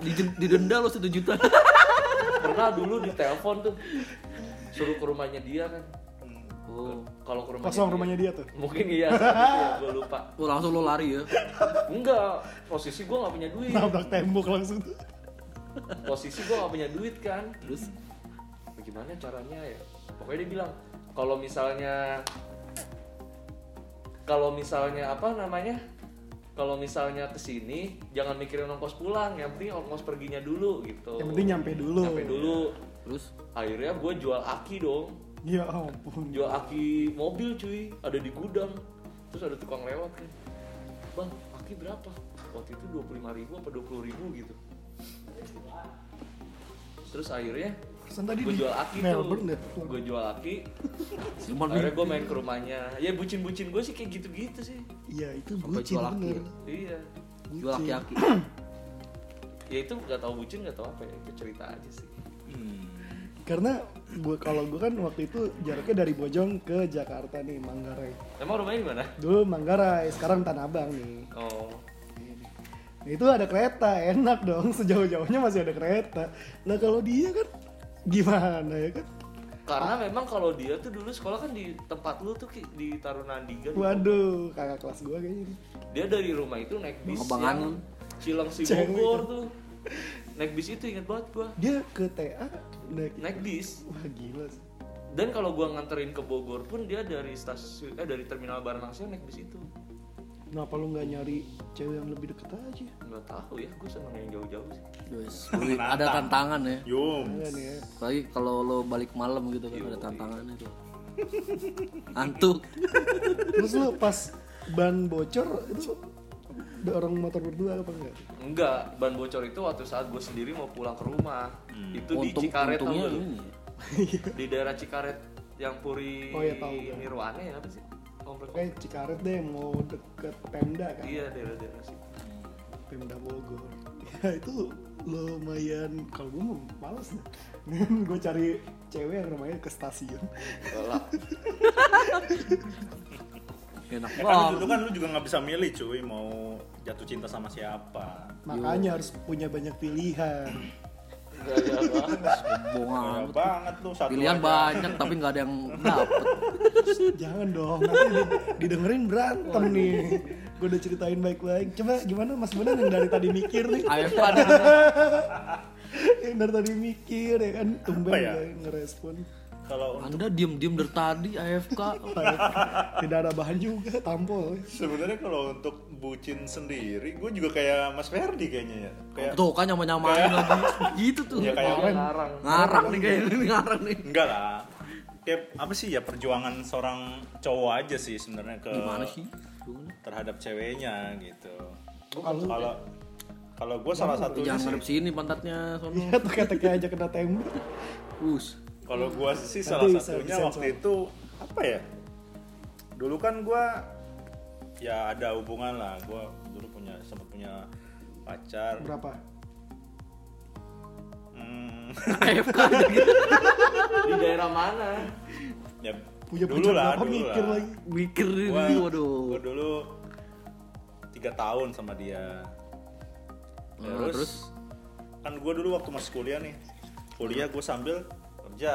Speaker 1: Di- didenda lo satu juta.
Speaker 3: Pernah dulu ditelepon tuh suruh ke rumahnya dia kan
Speaker 1: oh
Speaker 3: kalau ke rumahnya
Speaker 4: Kosong
Speaker 3: dia-
Speaker 4: rumahnya dia tuh.
Speaker 3: mungkin iya ya, gue lupa.
Speaker 1: Oh langsung lo lari ya?
Speaker 3: Enggak posisi gue nggak punya duit.
Speaker 4: Nabrak tembok langsung tuh.
Speaker 3: posisi gue nggak punya duit kan.
Speaker 1: Terus?
Speaker 3: Bagaimana caranya ya? Pokoknya dia bilang kalau misalnya kalau misalnya apa namanya? Kalau misalnya ke sini jangan mikirin ongkos pulang yang penting ongkos perginya dulu gitu.
Speaker 4: Yang penting nyampe dulu.
Speaker 3: nyampe dulu.
Speaker 1: Terus?
Speaker 3: Akhirnya gue jual aki dong
Speaker 4: Ya ampun.
Speaker 3: jual aki mobil cuy. Ada di gudang. Terus ada tukang lewat kan bang aki berapa? Waktu itu dua puluh ribu apa dua ribu gitu. Terus akhirnya
Speaker 4: tadi
Speaker 3: gue jual aki
Speaker 4: Melbourne
Speaker 3: tuh. gue jual aki.
Speaker 1: Cuman
Speaker 3: akhirnya gue main ke rumahnya. Ya bucin-bucin gue sih kayak gitu-gitu sih.
Speaker 4: Iya itu
Speaker 1: Sampai
Speaker 4: bucin
Speaker 1: jual aki.
Speaker 4: bener.
Speaker 1: ya?
Speaker 3: iya.
Speaker 1: Jual aki-aki
Speaker 3: ya itu nggak tahu bucin nggak tahu apa ya. Itu cerita aja sih.
Speaker 2: Hmm.
Speaker 4: Karena gua kalau gua kan waktu itu jaraknya dari Bojong ke Jakarta nih Manggarai.
Speaker 3: emang rumahnya di mana
Speaker 4: Dulu Manggarai, sekarang Tanah Abang nih.
Speaker 3: oh
Speaker 4: Nah, itu ada kereta, enak dong. Sejauh-jauhnya masih ada kereta. Nah kalau dia kan gimana ya kan?
Speaker 3: karena memang kalau dia tuh dulu sekolah kan di tempat lu tuh di Tarunandiga
Speaker 4: Waduh, kakak kelas gua kayaknya. nih.
Speaker 3: dia dari rumah itu naik bis yang Cilengsi
Speaker 4: Cewek.
Speaker 3: Bogor tuh naik bis itu inget banget gua
Speaker 4: Dia ke TA naik.
Speaker 3: naik bis
Speaker 4: Wah gila sih.
Speaker 3: dan kalau gua nganterin ke Bogor pun dia dari stasiun eh dari terminal Baranangsia naik bis itu
Speaker 4: Kenapa lu nggak nyari cewek yang lebih deket aja?
Speaker 3: nggak tahu ya gua seneng yang jauh-jauh sih
Speaker 1: Wes, ada tantangan ya
Speaker 2: Yum.
Speaker 4: Ya.
Speaker 1: apalagi kalau lo balik malam gitu kan ada tantangannya tuh antuk
Speaker 4: Terus lu pas ban bocor itu dorong motor berdua apa enggak?
Speaker 3: enggak ban bocor itu waktu saat gue sendiri mau pulang ke rumah itu di
Speaker 1: Untung,
Speaker 3: Cikaret tau
Speaker 1: untungnya
Speaker 3: nggak lu?
Speaker 1: ini
Speaker 3: di daerah Cikaret yang Puri
Speaker 4: Oh, iya, tahu, tahu.
Speaker 3: Nirwana ya apa sih komplek
Speaker 4: Kayak Cikaret deh mau deket Pemda kan?
Speaker 3: iya daerah-daerah sih
Speaker 4: Pemda Bogor. Ya itu lumayan kalau gue mau males deh. gue cari cewek yang namanya ke stasiun.
Speaker 3: Enggak lah
Speaker 1: enak
Speaker 2: Ya kan
Speaker 1: banget
Speaker 2: itu kan lu juga nggak bisa milih cuy mau jatuh cinta sama siapa.
Speaker 4: Makanya harus punya banyak pilihan.
Speaker 3: enggak ada banget
Speaker 2: banget lu satu
Speaker 1: pilihan
Speaker 2: aja.
Speaker 1: banyak tapi nggak ada yang dapet
Speaker 4: Jangan dong, nanti di- didengerin berantem nih. Gue udah ceritain baik-baik. Coba gimana Mas Bondan yang dari tadi mikir nih?
Speaker 1: ayo
Speaker 4: yang dari tadi mikir ya kan tumben
Speaker 2: ya?
Speaker 4: ya ngerespon.
Speaker 2: Kalau untuk
Speaker 1: anda diem diem dari tadi AFK
Speaker 4: Tidak ada bahan juga, tampol.
Speaker 2: sebenarnya kalau untuk bucin sendiri, gue juga kayak Mas Ferdi kayaknya ya. Kayak
Speaker 1: tuh kan nyama nyamain lagi. Gitu tuh.
Speaker 2: Ya kayak
Speaker 3: Dia ngarang.
Speaker 1: Ngarang nih kayak ini ngarang nih.
Speaker 2: Enggak lah. Kayak apa sih ya perjuangan seorang cowok aja sih sebenarnya ke
Speaker 1: gimana sih?
Speaker 2: Terhadap ceweknya gitu.
Speaker 4: Kalau
Speaker 2: Kalau kalau gue salah satunya
Speaker 1: jangan
Speaker 2: sih,
Speaker 1: ngadep sini pantatnya sono.
Speaker 4: Iya tuh kata aja kena tembok.
Speaker 1: us
Speaker 2: kalau gue sih
Speaker 4: Nanti
Speaker 2: salah
Speaker 4: bisa
Speaker 2: satunya
Speaker 4: disensor.
Speaker 2: waktu itu apa ya? Dulu kan gue ya ada hubungan lah. Gue dulu punya sempat punya pacar.
Speaker 4: Berapa?
Speaker 2: Hmm,
Speaker 3: di daerah mana
Speaker 2: ya
Speaker 4: Punya
Speaker 2: dulu lah, dulu
Speaker 4: mikir
Speaker 2: lah.
Speaker 4: lagi.
Speaker 1: mikir
Speaker 2: Gua,
Speaker 1: ini waduh
Speaker 2: gua dulu tiga tahun sama dia
Speaker 1: Nah,
Speaker 2: terus,
Speaker 1: terus?
Speaker 2: kan gue dulu waktu masih kuliah nih kuliah gue sambil kerja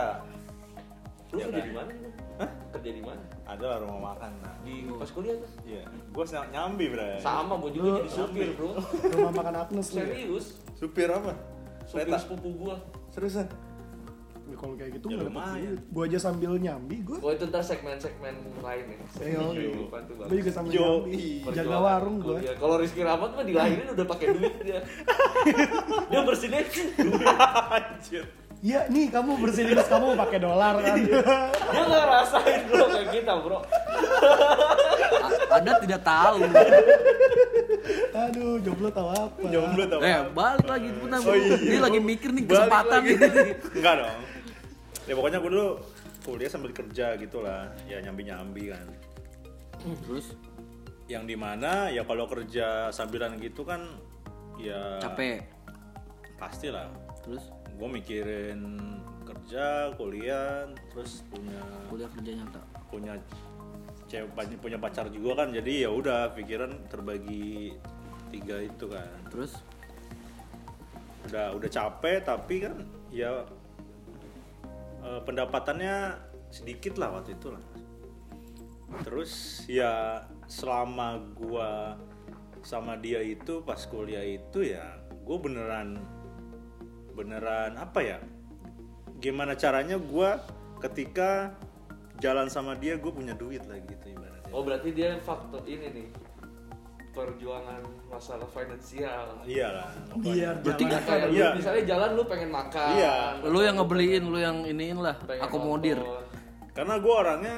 Speaker 3: Lu
Speaker 2: Ya
Speaker 3: kerja
Speaker 2: kan?
Speaker 3: di mana? lu?
Speaker 2: Hah?
Speaker 3: Kerja di mana?
Speaker 2: ada lah rumah makan nah
Speaker 3: Di pas kuliah tuh.
Speaker 2: iya gue nyambi bray
Speaker 3: Sama, gue juga jadi supir, Bro.
Speaker 4: rumah makan Agnes ya?
Speaker 3: Serius.
Speaker 2: supir apa
Speaker 3: Supir sepupu gua.
Speaker 2: seriusan
Speaker 4: Ya, kalau kayak gitu
Speaker 2: Ya,
Speaker 4: nggak duit. Gua aja sambil nyambi gua.
Speaker 3: Oh itu ntar segmen-segmen lain ya.
Speaker 4: Ayo,
Speaker 3: Kehidupan tuh
Speaker 4: Gua juga sambil
Speaker 2: Yo,
Speaker 4: nyambi.
Speaker 2: iya.
Speaker 4: Jaga
Speaker 3: Perjuangan
Speaker 4: warung gua.
Speaker 3: kuliah. Kalau Rizky Rahmat mah dilahirin udah pakai duit dia. dia bersihin
Speaker 2: Anjir.
Speaker 4: Iya, nih kamu bersihin terus kamu pakai dolar kan.
Speaker 3: dia nggak ngerasain bro kayak kita bro.
Speaker 1: A- Ada tidak tahu.
Speaker 4: Aduh, jomblo tahu apa?
Speaker 2: jomblo tau
Speaker 1: Eh, balik lagi bentar.
Speaker 2: Oh, iya.
Speaker 1: Dia lagi mikir nih kesempatan gitu.
Speaker 2: enggak dong ya pokoknya gue dulu kuliah sambil kerja gitu lah ya nyambi nyambi kan
Speaker 1: Terus
Speaker 2: yang di mana ya kalau kerja sambilan gitu kan ya
Speaker 1: capek.
Speaker 2: pastilah
Speaker 1: Terus
Speaker 2: gue mikirin kerja kuliah terus punya
Speaker 1: kuliah kerja nyata.
Speaker 2: punya cewek punya pacar juga kan jadi ya udah pikiran terbagi tiga itu kan.
Speaker 1: Terus?
Speaker 2: Udah udah capek tapi kan ya eh, pendapatannya sedikit lah waktu itu lah. Terus ya selama gua sama dia itu pas kuliah itu ya gue beneran beneran apa ya gimana caranya gua ketika jalan sama dia gue punya duit lah gitu ibaratnya
Speaker 3: Oh berarti dia faktor ini nih perjuangan masalah finansial.
Speaker 2: iya lah
Speaker 4: Biar
Speaker 1: Berarti
Speaker 4: jalan
Speaker 3: Nah, kayak lu
Speaker 2: Iya.
Speaker 3: misalnya jalan lu pengen makan.
Speaker 2: Iya.
Speaker 1: lu yang ngebeliin, lu yang iniin lah,
Speaker 3: pengen
Speaker 1: akomodir.
Speaker 3: nonton.
Speaker 2: karena gue orangnya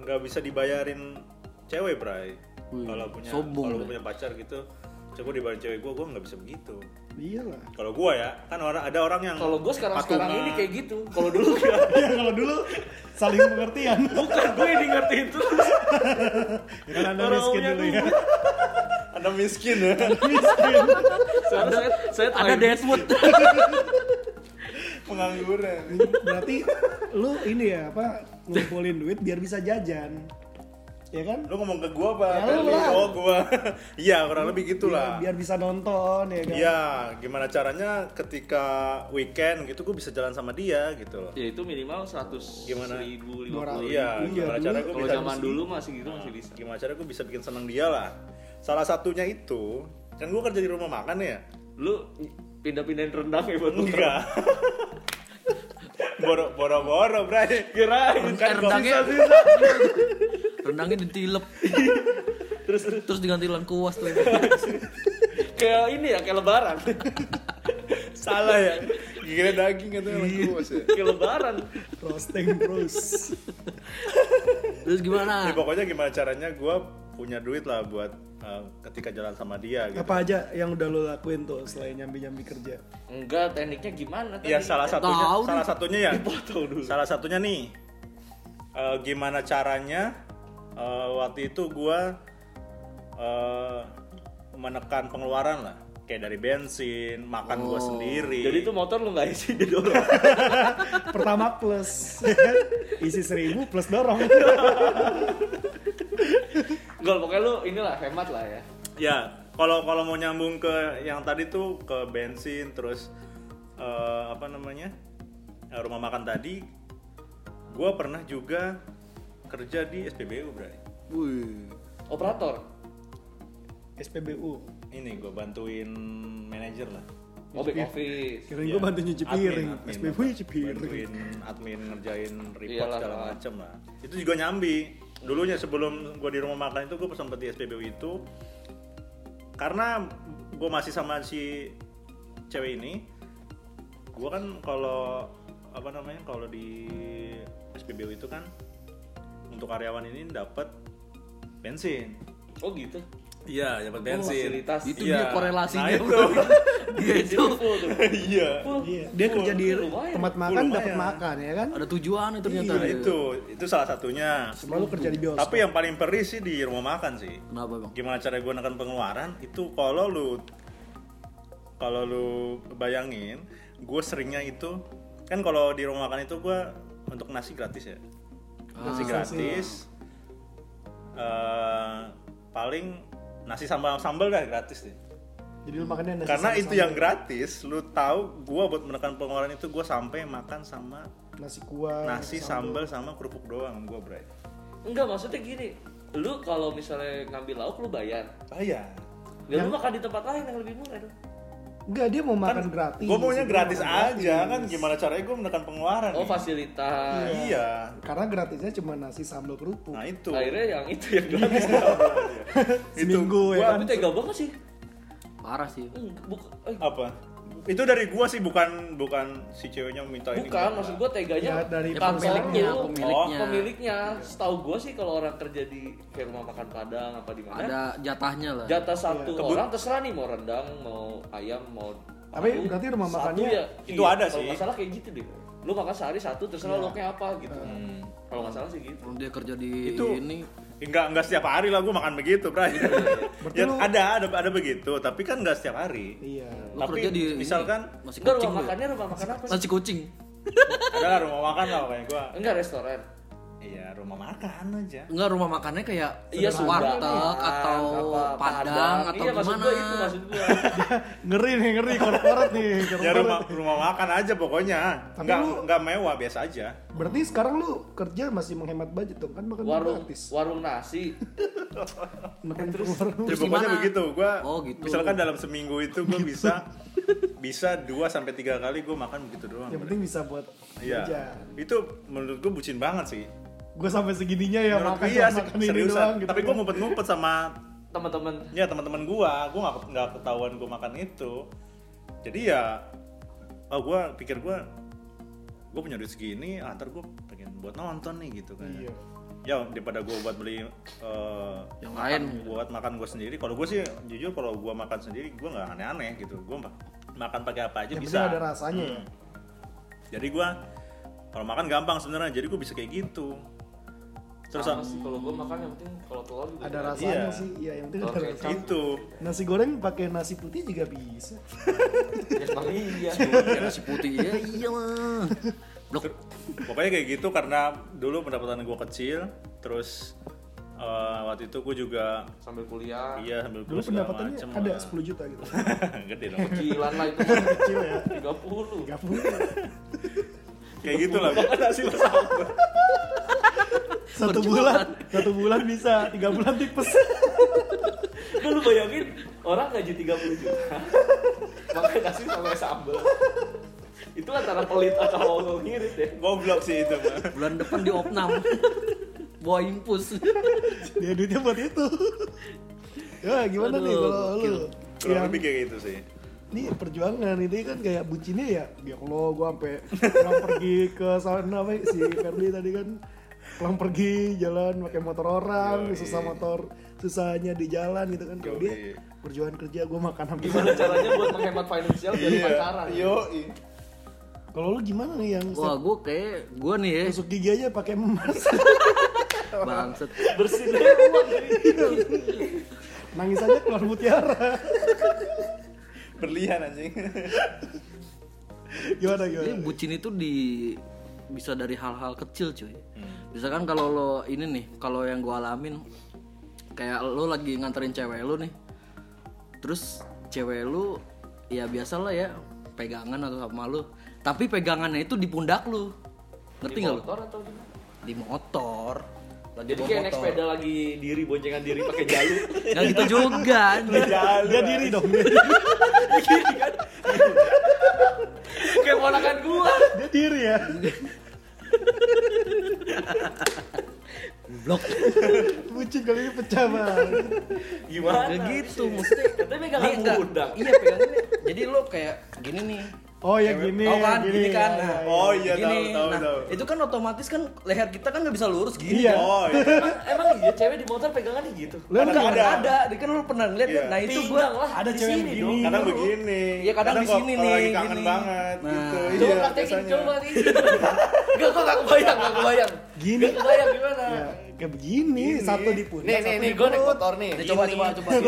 Speaker 2: nggak bisa dibayarin cewek bray kalau punya kalau
Speaker 1: lu.
Speaker 2: punya pacar gitu coba dibayarin cewek gue gue nggak bisa begitu
Speaker 4: Iya lah.
Speaker 2: kalau gue ya kan orang ada orang yang
Speaker 3: Kalau gue sekarang sekarang ini kayak gitu. Kalau dulu.
Speaker 4: Ya kalau dulu saling pengertian.
Speaker 3: Bukan gue yang ngertiin terus.
Speaker 4: Ya kan anda
Speaker 3: Orang
Speaker 4: miskin dulu ya.
Speaker 2: anda miskin ya
Speaker 4: miskin.
Speaker 3: Sekarang saya, saya
Speaker 1: Ada Deadwood.
Speaker 2: pengangguran
Speaker 4: Berarti lu ini ya apa ngumpulin duit biar bisa jajan. Ya kan?
Speaker 2: lu ngomong ke gue apa
Speaker 4: Ya, lu lah.
Speaker 2: oh gue iya kurang lebih gitulah
Speaker 4: Biar, biar bisa nonton ya kan.
Speaker 2: Iya, gimana caranya ketika weekend gitu gue bisa jalan sama dia gitu loh.
Speaker 3: Ya itu minimal 100
Speaker 2: Gimana?
Speaker 3: ribu,
Speaker 4: Dua
Speaker 3: 50
Speaker 4: ratus.
Speaker 2: Iya,
Speaker 4: Iya,
Speaker 2: gimana
Speaker 4: dulu.
Speaker 2: cara gue
Speaker 3: Kalau
Speaker 2: bisa
Speaker 3: zaman dulu masih gitu masih bisa.
Speaker 2: gimana cara gue bisa bikin seneng dia lah. Salah satunya itu kan gue kerja di rumah makan ya.
Speaker 3: Lu pindah-pindahin rendang ya buat?
Speaker 2: Enggak. Boro boro boro, Bray.
Speaker 3: Kirain.
Speaker 2: Kan
Speaker 1: rendangnya
Speaker 2: sisa-sisa.
Speaker 1: rendangnya ditilep. terus terus diganti lengkuas tuh.
Speaker 3: kayak ini ya, kayak lebaran.
Speaker 2: Salah ya. Gila daging itu yang lengkuas ya.
Speaker 3: kayak lebaran.
Speaker 4: Roasting terus.
Speaker 1: Terus gimana?
Speaker 2: Ya, pokoknya gimana caranya gue punya duit lah buat uh, ketika jalan sama dia gitu.
Speaker 4: Apa aja yang udah lo lakuin tuh selain nyambi-nyambi kerja?
Speaker 3: Enggak, tekniknya gimana tadi?
Speaker 2: Ya salah satunya,
Speaker 1: Tahu
Speaker 2: salah
Speaker 1: nih.
Speaker 2: satunya ya.
Speaker 3: Dipotong dulu.
Speaker 2: Salah satunya nih, eh, gimana caranya eh, waktu itu gua eh, menekan pengeluaran lah, kayak dari bensin, makan gua sendiri.
Speaker 3: Jadi itu motor lu nggak isi di dorong.
Speaker 4: Pertama plus isi seribu plus dorong.
Speaker 3: Enggak, pokoknya lu inilah hemat lah ya.
Speaker 2: ya kalau kalau mau nyambung ke yang tadi tuh ke bensin terus eh, apa namanya eh, rumah makan tadi, gua pernah juga kerja di SPBU bray.
Speaker 1: Wih.
Speaker 3: Operator.
Speaker 4: SPBU.
Speaker 2: Ini gue bantuin manajer lah.
Speaker 3: Oh, back office.
Speaker 4: Kirain
Speaker 2: Iya.
Speaker 4: gue bantu nyuci piring. SPBU nyuci piring.
Speaker 2: bantuin admin ngerjain report
Speaker 3: Iyalah,
Speaker 2: segala macem lah itu juga nyambi dulunya sebelum gue di rumah makan itu gue sempat di SPBU itu karena gue masih sama si cewek ini gue kan kalau apa namanya kalau di SPBU itu kan untuk karyawan ini dapat bensin
Speaker 3: Oh gitu.
Speaker 2: iya dapat
Speaker 3: Oh,
Speaker 2: bensin
Speaker 3: fasilitas.
Speaker 1: Itu
Speaker 2: Iya.
Speaker 1: dia korelasinya.
Speaker 2: Nah, itu.
Speaker 1: dia itu
Speaker 2: iya.
Speaker 4: Iya, dia kerja di
Speaker 3: Lumayan.
Speaker 4: tempat makan dapat makan ya kan?
Speaker 1: ada tujuan itu ternyata.
Speaker 2: Nah, itu itu salah satunya
Speaker 4: Selalu kerja di bioskop.
Speaker 2: Tapi yang paling perih sih di rumah makan sih.
Speaker 1: Kenapa bang?
Speaker 2: Gimana cara gue nekan pengeluaran? Itu kalau lu kalau lu bayangin, gue seringnya itu kan kalau di rumah makan itu gue untuk nasi gratis ya. Nasi
Speaker 1: Ah,
Speaker 2: gratis. eh, paling nasi sambal sambal dah gratis deh.
Speaker 4: Jadi lu makannya nasi
Speaker 2: karena
Speaker 4: sama
Speaker 2: itu yang gratis lu tahu gua buat menekan pengeluaran itu gua sampai makan sama
Speaker 4: nasi kuah,
Speaker 2: nasi sambal. sama kerupuk doang gua bray.
Speaker 3: Enggak maksudnya gini, lu kalau misalnya ngambil lauk lu bayar.
Speaker 2: bayar.
Speaker 3: Ya lu makan di tempat lain yang lebih murah. dong.
Speaker 4: Enggak, dia mau makan gratis.
Speaker 2: gue maunya gratis aja
Speaker 4: gratis.
Speaker 2: kan gimana caranya gue menekan pengeluaran
Speaker 3: Oh
Speaker 2: nih?
Speaker 3: fasilitas.
Speaker 2: iya
Speaker 4: Karena gratisnya cuma nasi sambal kerupuk.
Speaker 2: nah itu
Speaker 3: Akhirnya yang itu yang gratis.
Speaker 4: Seminggu ya
Speaker 2: gua-
Speaker 3: Tapi tega banget sih.
Speaker 1: Parah sih.
Speaker 3: Hmm, buk- eh,
Speaker 2: apa itu dari gua sih bukan bukan si ceweknya minta ini
Speaker 3: bukan, maksud gua teganya
Speaker 4: Ya, dari
Speaker 1: Ya, pemiliknya,
Speaker 3: lu.
Speaker 1: pemiliknya.
Speaker 3: Oh, pemiliknya. Setahu gua sih kalau orang kerja di kayak rumah makan Padang apa di mana,
Speaker 1: Ada jatahnya lah.
Speaker 3: jatah satu
Speaker 2: Kebut-
Speaker 3: orang terserah nih mau rendang, mau ayam, mau
Speaker 4: Tapi
Speaker 3: paru.
Speaker 4: berarti rumah makannya
Speaker 3: ya,
Speaker 2: itu
Speaker 3: iya,
Speaker 2: ada
Speaker 3: kalau
Speaker 2: sih.
Speaker 3: nggak salah kayak gitu deh. Lu makan sehari satu terserah
Speaker 4: Iya.
Speaker 3: lauknya apa gitu.
Speaker 2: Hmm.
Speaker 3: Kalau nggak salah sih gitu.
Speaker 1: Dia kerja di
Speaker 2: Itu-
Speaker 1: ini
Speaker 2: Enggak, enggak setiap hari lah gue makan begitu, Bray.
Speaker 4: Berarti
Speaker 2: ya,
Speaker 4: lu-
Speaker 2: ada, ada, ada begitu, tapi kan enggak setiap hari.
Speaker 4: Iya.
Speaker 1: lu
Speaker 2: Tapi
Speaker 1: kerja di
Speaker 2: misalkan
Speaker 1: ini, nasi
Speaker 3: Enggak
Speaker 1: kucing
Speaker 3: rumah
Speaker 1: lu ya?
Speaker 3: makannya rumah makan apa sih?
Speaker 1: Nasi kucing.
Speaker 2: ada lah rumah makan lah kayak gue.
Speaker 3: Enggak restoran.
Speaker 2: Iya, rumah makan aja.
Speaker 1: Enggak rumah makannya kayak
Speaker 3: Iya,
Speaker 1: warteg
Speaker 3: Sunda.
Speaker 1: atau
Speaker 3: Apa,
Speaker 1: padang atau
Speaker 3: iya, maksud
Speaker 1: gimana.
Speaker 3: gua itu maksud gua.
Speaker 4: Ngeri nih, ngeri korporat nih.
Speaker 2: Ya
Speaker 4: korporat.
Speaker 2: rumah rumah makan aja pokoknya.
Speaker 4: Tapi
Speaker 2: Enggak
Speaker 4: lu-
Speaker 2: enggak mewah biasa aja.
Speaker 4: Berarti sekarang lu kerja masih menghemat budget dong kan makan
Speaker 3: warung
Speaker 4: gratis.
Speaker 3: warung nasi.
Speaker 4: Makan
Speaker 3: Terus-
Speaker 4: warung.
Speaker 2: Ya,
Speaker 1: Terus
Speaker 2: pokoknya
Speaker 1: gimana?
Speaker 2: begitu. Gua
Speaker 1: Oh, gitu.
Speaker 2: misalkan dalam seminggu itu gue bisa bisa 2 sampai 3 kali gue makan begitu doang.
Speaker 4: Yang penting bisa buat
Speaker 2: Iya. Itu menurut gue bucin banget sih.
Speaker 4: Gue sampai segininya ya
Speaker 2: Menurut
Speaker 4: makan
Speaker 2: iya,
Speaker 4: makan ini
Speaker 2: seriusan.
Speaker 4: doang gitu.
Speaker 2: Tapi gue ngumpet-ngumpet sama
Speaker 3: Teman-teman
Speaker 2: ya teman-teman gua gua nggak nggak ketahuan gua makan itu jadi ya oh gua pikir gua gua punya duit segini ah, ntar gua pengen buat nonton nih gitu kan
Speaker 4: Iya.
Speaker 2: ya daripada gua buat beli eh,
Speaker 1: Yang
Speaker 2: makan-
Speaker 1: lain.
Speaker 2: buat makan gua sendiri kalau gua sih jujur kalau gua makan sendiri gua nggak aneh-aneh gitu gua ma- makan pakai apa aja
Speaker 4: Yang
Speaker 2: bisa
Speaker 4: ada rasanya ya.
Speaker 2: Hmm. jadi gua kalau makan gampang sebenarnya jadi gua bisa kayak gitu terus
Speaker 3: sama sih kalau gua makan yang penting kalau telur juga
Speaker 4: Ada rasanya
Speaker 2: Iya.
Speaker 4: sih. Iya, yang penting ada rasanya.
Speaker 2: itu
Speaker 4: Nasi goreng pakai nasi putih juga bisa.
Speaker 3: Ya emang iya.
Speaker 1: Ya, nasi putih ya iya mah. Blok.
Speaker 2: pokoknya kayak gitu karena dulu pendapatan gue kecil terus eh, waktu itu gue juga
Speaker 3: Sambil kuliah.
Speaker 2: iya sambil
Speaker 4: Dulu
Speaker 2: kuliah segala
Speaker 4: pendapatannya
Speaker 2: macem
Speaker 4: ada
Speaker 2: lah.
Speaker 4: 10 juta gitu.
Speaker 2: gede dong
Speaker 3: Kecilan lah itu.
Speaker 4: Kecil ya.
Speaker 3: 30.
Speaker 4: 30.
Speaker 2: kayak gitu lah nasi bersama
Speaker 4: Satu bulan, satu bulan bisa, tiga bulan tipes.
Speaker 3: Kan lu bayangin orang gaji 30 juta. Makan nasi sama sambal. Itu antara pelit atau ngirit ya.
Speaker 2: goblok sih itu mah
Speaker 1: Bulan depan di opnam. Bawa impus.
Speaker 4: Dia duitnya buat itu. Ya gimana nih
Speaker 1: Aduh,
Speaker 4: kalau lu?
Speaker 2: kurang
Speaker 4: Yang
Speaker 2: lebih kayak gitu sih
Speaker 4: ini perjuangan ini kan kayak bucinnya ya. Ya Allah, gua sampai pergi ke sana apa si Ferdi tadi kan pulang pergi jalan pakai motor orang,
Speaker 2: Yoi.
Speaker 4: susah motor, susahnya di jalan gitu kan. Kalau dia perjuangan kerja gua makan sampai
Speaker 3: Gimana caranya buat menghemat finansial dari pacaran?
Speaker 2: yo
Speaker 4: Kalau lu gimana nih yang
Speaker 1: Wah, gue kayak gue nih ya,
Speaker 4: tusuk gigi aja pakai emas?
Speaker 1: bangset.
Speaker 3: Bersin
Speaker 4: Nangis aja keluar mutiara.
Speaker 2: berlian anjing
Speaker 4: gimana gimana?
Speaker 1: bucin itu di bisa dari hal-hal kecil cuy.
Speaker 2: Hmm.
Speaker 1: Misalkan kalau lo ini nih, kalau yang gue alamin kayak lo lagi nganterin cewek lo nih, terus cewek lo ya biasa lah ya pegangan atau sama lo, tapi pegangannya itu di pundak lo, ngerti
Speaker 3: di
Speaker 1: nggak lo?
Speaker 3: motor atau gimana?
Speaker 1: Di motor. Lagi
Speaker 3: Jadi kayak naik sepeda lagi diri boncengan diri pakai jalur.
Speaker 1: Nggak gitu juga.
Speaker 4: Dia diri dong. Diri,
Speaker 3: kayak ponakan gua.
Speaker 4: dia diri ya.
Speaker 1: Blok.
Speaker 4: Bucin kali ini pecah banget.
Speaker 3: Gimana?
Speaker 1: Nggak gitu, mesti.
Speaker 3: Katanya megangan
Speaker 1: Ini enggak.
Speaker 3: pundak.
Speaker 1: Iya pegangannya. Jadi lo kayak gini nih.
Speaker 4: Oh ya gini,
Speaker 1: Tahu kan,
Speaker 4: gini,
Speaker 1: gini kan.
Speaker 4: ya,
Speaker 1: Nah,
Speaker 4: ya,
Speaker 2: Oh
Speaker 4: ya.
Speaker 2: iya tahu
Speaker 1: gini.
Speaker 2: tahu
Speaker 1: nah,
Speaker 2: tahu.
Speaker 1: itu kan otomatis kan leher kita kan nggak bisa lurus gini.
Speaker 4: Iya.
Speaker 1: kan.
Speaker 2: Oh iya.
Speaker 3: Emang, emang iya cewek di motor pegangannya gitu.
Speaker 4: Lu
Speaker 1: Kan
Speaker 4: enggak
Speaker 1: ada.
Speaker 2: ada.
Speaker 1: ada. Dia kan lu pernah ngeliat
Speaker 2: Iya.
Speaker 1: Nah, itu gua
Speaker 3: lah.
Speaker 4: ada
Speaker 3: di
Speaker 4: cewek
Speaker 3: sini
Speaker 4: begini.
Speaker 3: dong.
Speaker 2: kadang begini
Speaker 1: Iya, kadang di
Speaker 2: kalau-
Speaker 1: sini nih,
Speaker 2: lagi kangen
Speaker 1: gini.
Speaker 2: banget
Speaker 1: Nah.
Speaker 2: gitu
Speaker 3: Coba
Speaker 2: iya
Speaker 3: praktekin, coba nih. Gak, kok gak kebayang, gak kebayang.
Speaker 4: Gini.
Speaker 3: Gak kebayang gimana?
Speaker 4: Ya, kayak begini,
Speaker 2: Gini.
Speaker 4: satu di pundak.
Speaker 3: Nih, nih,
Speaker 4: satu
Speaker 3: nih, gue naik motor nih.
Speaker 1: Nih, coba
Speaker 3: Gini.
Speaker 1: coba coba.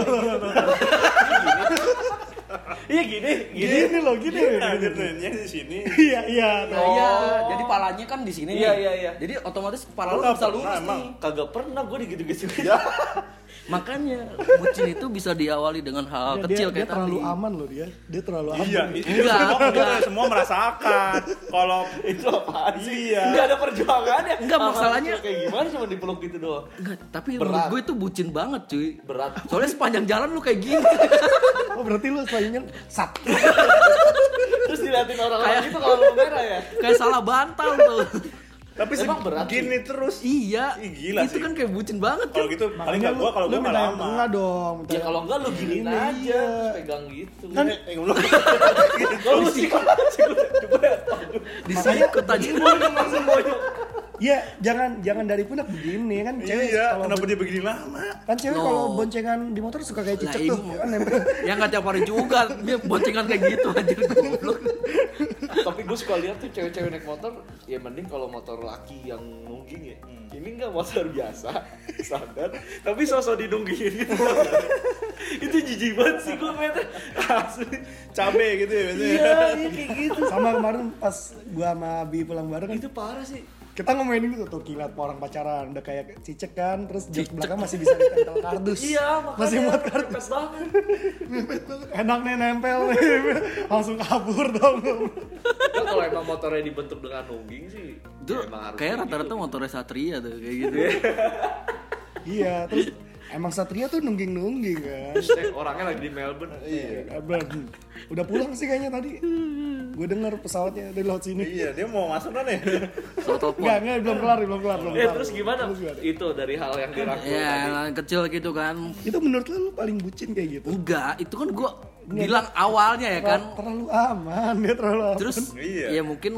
Speaker 3: Iya gini, gini.
Speaker 4: Gini loh, gini.
Speaker 2: Nah, gitunya di sini.
Speaker 4: Iya, iya.
Speaker 1: Nah, iya, jadi palanya kan di sini
Speaker 3: Iya, iya, iya.
Speaker 1: Jadi otomatis kepala
Speaker 2: Lu
Speaker 1: bisa
Speaker 2: pernah
Speaker 1: lurus
Speaker 2: emang?
Speaker 1: nih.
Speaker 3: Kagak pernah gue digitu-gitu.
Speaker 1: Makanya bucin itu bisa diawali dengan hal
Speaker 4: Dia-
Speaker 1: kecil
Speaker 4: dia, dia
Speaker 1: kayak
Speaker 4: terlalu
Speaker 1: tadi.
Speaker 4: aman loh dia. Dia terlalu aman.
Speaker 2: Iya,
Speaker 1: Enggak,
Speaker 2: itu semua,
Speaker 1: enggak.
Speaker 2: itu semua merasakan. Kalau
Speaker 3: itu apaan sih?
Speaker 2: Iya.
Speaker 3: Enggak ada perjuangannya.
Speaker 1: Enggak,
Speaker 3: Hal-hal
Speaker 1: masalahnya-
Speaker 3: kayak gimana cuma dipeluk gitu doang.
Speaker 1: Enggak, tapi
Speaker 3: Berat.
Speaker 1: menurut gue itu bucin banget cuy.
Speaker 3: Berat.
Speaker 1: Soalnya sepanjang jalan lu kayak gini.
Speaker 4: Oh berarti lu selanjutnya sat.
Speaker 3: Terus diliatin orang-orang
Speaker 1: Kayak-
Speaker 3: gitu kalau lu merah ya.
Speaker 1: kayak salah bantal tuh.
Speaker 2: Tapi
Speaker 3: Emang berat
Speaker 2: gini terus.
Speaker 1: iya.
Speaker 2: Ih, gila
Speaker 1: itu
Speaker 2: sih.
Speaker 1: kan kayak bucin banget
Speaker 2: Kalau
Speaker 1: cuy.
Speaker 2: gitu paling enggak gua kalau
Speaker 4: lu
Speaker 2: gua nggak
Speaker 4: yang
Speaker 2: lama.
Speaker 4: tengah dong.
Speaker 3: Ya
Speaker 4: yang-
Speaker 3: kalau enggak lu giniin
Speaker 4: Gini,
Speaker 3: aja,
Speaker 4: iya.
Speaker 3: terus pegang gitu.
Speaker 4: Kan
Speaker 2: Eh, eh,
Speaker 3: lu sih
Speaker 1: Disikut aja.
Speaker 4: Iya, jangan jangan dari pundak begini kan cewek
Speaker 2: Iya,
Speaker 4: kalau
Speaker 2: kenapa dia begini lama?
Speaker 4: kan cewek
Speaker 1: No.
Speaker 4: kalau boncengan di motor suka kayak cicak tuh kan nempel.
Speaker 1: Ya nggak tiap hari juga. Dia boncengan kayak gitu anjir goblok.
Speaker 3: Tapi gue suka lihat tuh cewek-cewek naik motor, ya mending kalau motor laki yang nungging ya. Ini enggak motor biasa, standar, tapi sosok dinunggingin gitu. itu jijik banget sih gue ngeliatnya. Asli.
Speaker 2: Cabe gitu ya biasanya.
Speaker 3: Iya, iya kayak gitu.
Speaker 4: Sama kemarin pas gua sama Abi pulang bareng
Speaker 3: Itu parah sih.
Speaker 4: Kita ngomongin gitu tuh kilat orang pacaran udah kayak cicek kan terus jok belakang masih bisa ditempel kardus
Speaker 3: Iya, makanya.
Speaker 4: masih muat kardus
Speaker 3: banget.
Speaker 4: enak nih nempel nih langsung kabur dong
Speaker 3: Ya, kalau emang motornya dibentuk dengan nungging sih,
Speaker 1: Itu
Speaker 3: ya
Speaker 1: kayak
Speaker 3: gitu.
Speaker 1: rata-rata motornya Satria tuh kayak gitu.
Speaker 4: iya terus emang Satria tuh nungging nungging kan
Speaker 3: eh, orangnya lagi di Melbourne.
Speaker 4: iya Melbourne. udah pulang sih kayaknya tadi gue denger pesawatnya dari laut sini
Speaker 2: Iya, dia mau masuk kan ya?
Speaker 1: So telepon.
Speaker 4: Enggak, enggak, belum kelar, belum kelar, belum
Speaker 3: Eh
Speaker 4: kelar.
Speaker 3: terus gimana?
Speaker 4: Terus gimana?
Speaker 3: Itu dari hal yang dirangkul
Speaker 1: Ya,
Speaker 3: tadi.
Speaker 1: yang kecil gitu kan.
Speaker 4: Itu menurut lu, lu paling bucin kayak gitu?
Speaker 1: Enggak, itu kan gua bilang awalnya ya kan.
Speaker 4: Terlalu aman, dia terlalu aman.
Speaker 1: Terus
Speaker 2: Iya.
Speaker 1: ya mungkin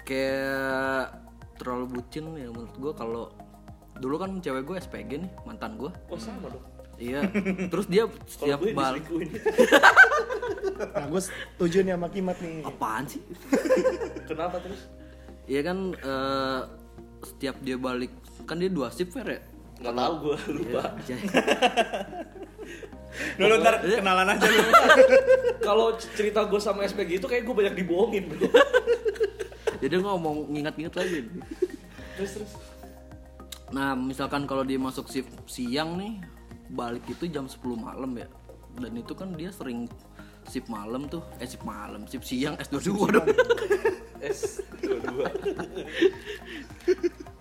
Speaker 1: kayak terlalu bucin ya menurut gua kalau dulu kan cewek gue SPG nih mantan gue
Speaker 3: Oh sama dong.
Speaker 1: iya terus dia setiap balik
Speaker 3: diselingkuhin.
Speaker 4: Nah, gue setuju nih sama Kimat nih.
Speaker 1: apaan sih
Speaker 3: Kenapa terus?
Speaker 1: Iya kan eh, setiap dia balik kan dia dua shift fair ya
Speaker 3: Nggak tahu gue lupa.
Speaker 1: Ya,
Speaker 2: Dulu ntar kenalan aja lu.
Speaker 3: Kalau cerita gue sama SPG itu kayak gue banyak dibohongin bro.
Speaker 1: jadi gue ngomong ngingat-ngingat lagi
Speaker 3: Terus terus.
Speaker 1: Nah misalkan kalau dia masuk shift siang nih balik itu jam 10 malam ya dan itu kan dia sering shift malam tuh eh shift malam shift siang S22 dong
Speaker 3: S dua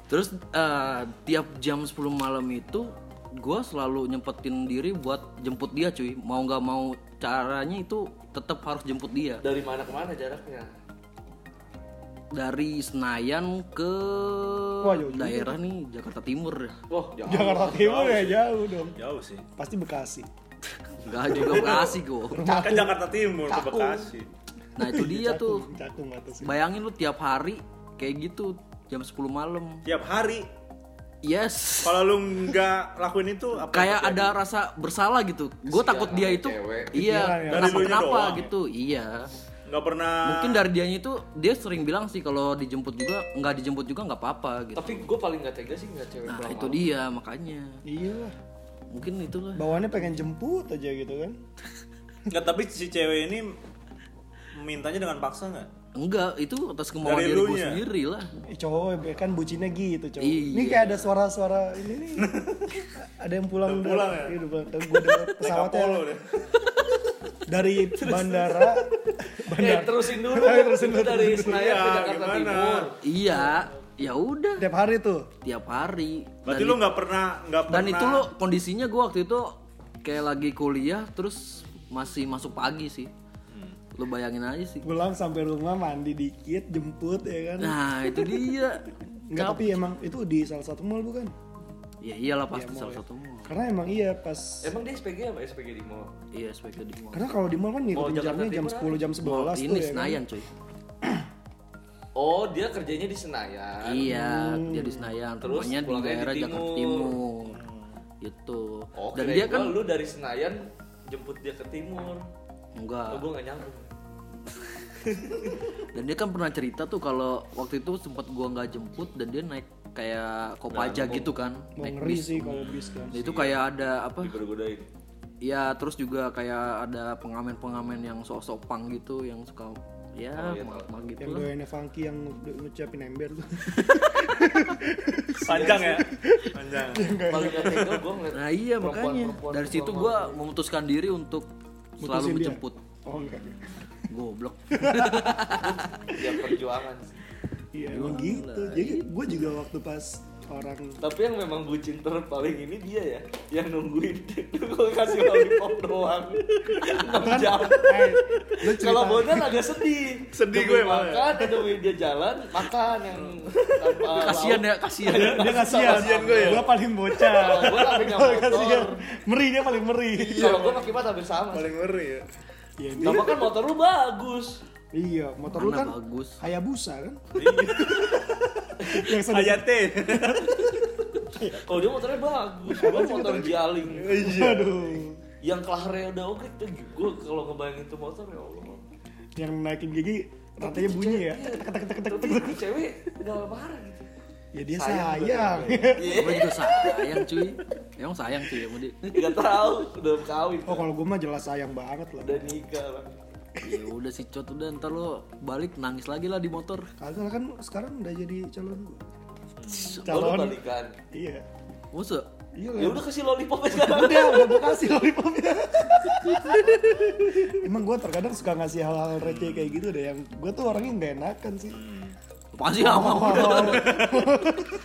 Speaker 1: Terus eh, tiap jam 10 malam itu gue selalu nyempetin diri buat jemput dia cuy. Mau nggak mau caranya itu tetap harus jemput dia.
Speaker 3: Dari mana ke mana jaraknya?
Speaker 1: Dari Senayan ke
Speaker 4: Wah, jauh juga.
Speaker 1: daerah nih Jakarta Timur ya.
Speaker 3: Wah jauh.
Speaker 4: Jakarta Timur ya jauh dong.
Speaker 2: Jauh sih.
Speaker 4: Pasti Bekasi.
Speaker 1: Enggak juga Bekasi gue.
Speaker 2: Kan Jakarta Timur ke. Bekasi.
Speaker 1: Nah itu dia tuh.
Speaker 4: Cakung.
Speaker 1: Bayangin lu tiap hari kayak gitu jam 10 malam.
Speaker 2: Tiap hari.
Speaker 1: Yes.
Speaker 2: Kalau lu nggak lakuin itu apa?
Speaker 1: Kayak ada rasa bersalah gitu. Gue takut dia itu.
Speaker 3: cewek.
Speaker 1: Iya.
Speaker 4: Kesian ya.
Speaker 2: Dari
Speaker 1: Kenapa kenapa
Speaker 2: doang ya?
Speaker 1: gitu? Iya.
Speaker 2: Nggak pernah.
Speaker 1: mungkin dari dianya itu dia sering bilang sih kalau dijemput juga nggak dijemput juga nggak apa-apa gitu
Speaker 3: Tapi gue paling gak tega sih ngeliat cewek
Speaker 1: nah itu
Speaker 3: malam.
Speaker 1: dia makanya
Speaker 4: Iya lah.
Speaker 1: mungkin itulah
Speaker 4: Bawaannya pengen jemput aja gitu kan.
Speaker 2: Nggak, tapi si cewek ini mintanya dengan paksa nggak?
Speaker 1: enggak itu atas kemauan
Speaker 2: Dari
Speaker 1: diri gue sendiri lah
Speaker 4: Eh, cowok ya kan bucinnya gitu cowok.
Speaker 1: Iya.
Speaker 4: Ini kayak ada suara-suara ini nih. ada yang pulang
Speaker 2: Udah pulang ya?
Speaker 4: Iya, udah pulang. Gue pesawatnya dari bandara
Speaker 3: Eh terusin dulu.
Speaker 4: Ayo, terusin dulu,
Speaker 3: dari. Senayan ke
Speaker 2: Iya,
Speaker 3: Jakarta
Speaker 2: gimana?
Speaker 3: Timur.
Speaker 1: iya ya udah
Speaker 4: tiap hari tuh.
Speaker 1: tiap hari
Speaker 2: Berarti
Speaker 1: dan,
Speaker 2: lu nggak pernah nggak pernah.
Speaker 1: dan itu lo kondisinya gue waktu itu kayak lagi kuliah terus masih masuk pagi sih
Speaker 2: Hmm.
Speaker 1: lo bayangin aja sih
Speaker 4: Pulang sampai rumah mandi dikit, jemput ya kan.
Speaker 1: nah itu dia
Speaker 4: Enggak, tapi emang itu di salah satu mall bukan?
Speaker 1: Ya iyalah pasti
Speaker 4: Iya,
Speaker 1: salah
Speaker 4: ya.
Speaker 1: satu mall
Speaker 4: Karena emang iya pas
Speaker 3: Emang dia SPG apa SPG di mall?
Speaker 1: iya sebagai di mall
Speaker 4: karena kalau di mall kan
Speaker 3: Mall
Speaker 4: ngikutin
Speaker 3: Jakarta
Speaker 4: jamnya jam
Speaker 3: Timur
Speaker 4: 10 jam 11
Speaker 1: Mall
Speaker 4: tuh
Speaker 1: ini
Speaker 4: ya kan.
Speaker 1: Senayan cuy
Speaker 3: Oh dia kerjanya di Senayan.
Speaker 1: Iya, jadi Senayan.
Speaker 3: Terus
Speaker 1: Rumahnya di
Speaker 3: pulangnya di
Speaker 1: daerah Jakarta
Speaker 3: Timur.
Speaker 1: Timur. Gitu.
Speaker 3: Oh,
Speaker 1: Dan dia kan
Speaker 3: lu dari Senayan jemput dia ke timur.
Speaker 1: enggak.
Speaker 3: Oh, gue gak nyambung.
Speaker 1: Dan dia kan pernah cerita tuh kalau waktu itu sempat gua nggak jemput dan dia naik kayak kopaja gitu kan.
Speaker 4: Mau
Speaker 1: Naik
Speaker 4: ngeri
Speaker 1: bis.
Speaker 4: sih kalau bis kan.
Speaker 1: Itu kayak ada apa? Ya terus juga kayak ada pengamen-pengamen yang sok-sok pang gitu yang suka ya
Speaker 3: Oh, iya,
Speaker 1: mal gitu
Speaker 4: yang
Speaker 1: lah.
Speaker 4: doyannya funky yang ngucapin ember tuh
Speaker 2: Panjang ya? Panjang.
Speaker 3: paling gak tega gue ngeliat
Speaker 1: Nah iya makanya dari situ gua
Speaker 3: mabuk.
Speaker 1: memutuskan diri untuk selalu
Speaker 4: dia?
Speaker 1: menjemput.
Speaker 4: oh enggak
Speaker 1: Goblok.
Speaker 3: ya perjuangan sih.
Speaker 4: Iya emang gitu. Jadi gue juga waktu pas orang
Speaker 3: tapi yang memang bucin terpaling ini dia ya yang nungguin. Gue kasih lollipop doang. 6 jam.
Speaker 4: Eh,
Speaker 3: kalau Bondan agak sedih.
Speaker 2: Sedih
Speaker 3: Demi
Speaker 2: gue emang. ya.
Speaker 3: makan demi dia jalan makan yang tanpa
Speaker 1: Kasihan
Speaker 3: lauk.
Speaker 1: ya, kasihan.
Speaker 4: dia kasihan
Speaker 2: Kasihan gue ya.
Speaker 4: gue paling bocah.
Speaker 3: Kalau gue tapi nggak motor.
Speaker 4: kasihan meri dia paling meri.
Speaker 3: Kalau gue pakai kipas hampir sama.
Speaker 2: Paling ngeri ya.
Speaker 4: iya
Speaker 3: Nah, kan motor lu bagus
Speaker 4: iya motor lu
Speaker 1: Mana
Speaker 4: kan
Speaker 1: bagus.
Speaker 4: Hayabusa kan
Speaker 3: Iya.
Speaker 4: yang
Speaker 2: Hayate.
Speaker 3: kalau dia motornya bagus gue motor jaling
Speaker 4: aduh
Speaker 3: yang kelahare udah oke tuh gue kalau ngebayangin itu motor ya Allah
Speaker 4: yang naikin gigi rantainya bunyi ya
Speaker 3: Iya. tapi itu cewek udah marah gitu
Speaker 4: ya dia
Speaker 3: Sayang
Speaker 4: sayang
Speaker 3: Iya.
Speaker 1: Gue juga sayang cuy. Emang sayang cuy sama dia.
Speaker 3: Gak tahu udah kawin
Speaker 4: oh kalau gue mah jelas sayang banget lah
Speaker 3: udah nikah lah
Speaker 1: Ya udah si Cot udah ntar lo balik nangis lagi lah di motor.
Speaker 4: kagak kan sekarang udah jadi calon gue
Speaker 3: Oh, lu
Speaker 4: calon
Speaker 3: balikan.
Speaker 4: Iya.
Speaker 1: Masa?
Speaker 4: iya.
Speaker 3: Ya udah kasih lollipop aja sekarang
Speaker 4: udah udah gue kasih lollipopnya emang gue terkadang suka ngasih hal-hal receh kayak gitu deh yang gue tuh orangnya nggak enakan sih.
Speaker 1: Pasti gak mau.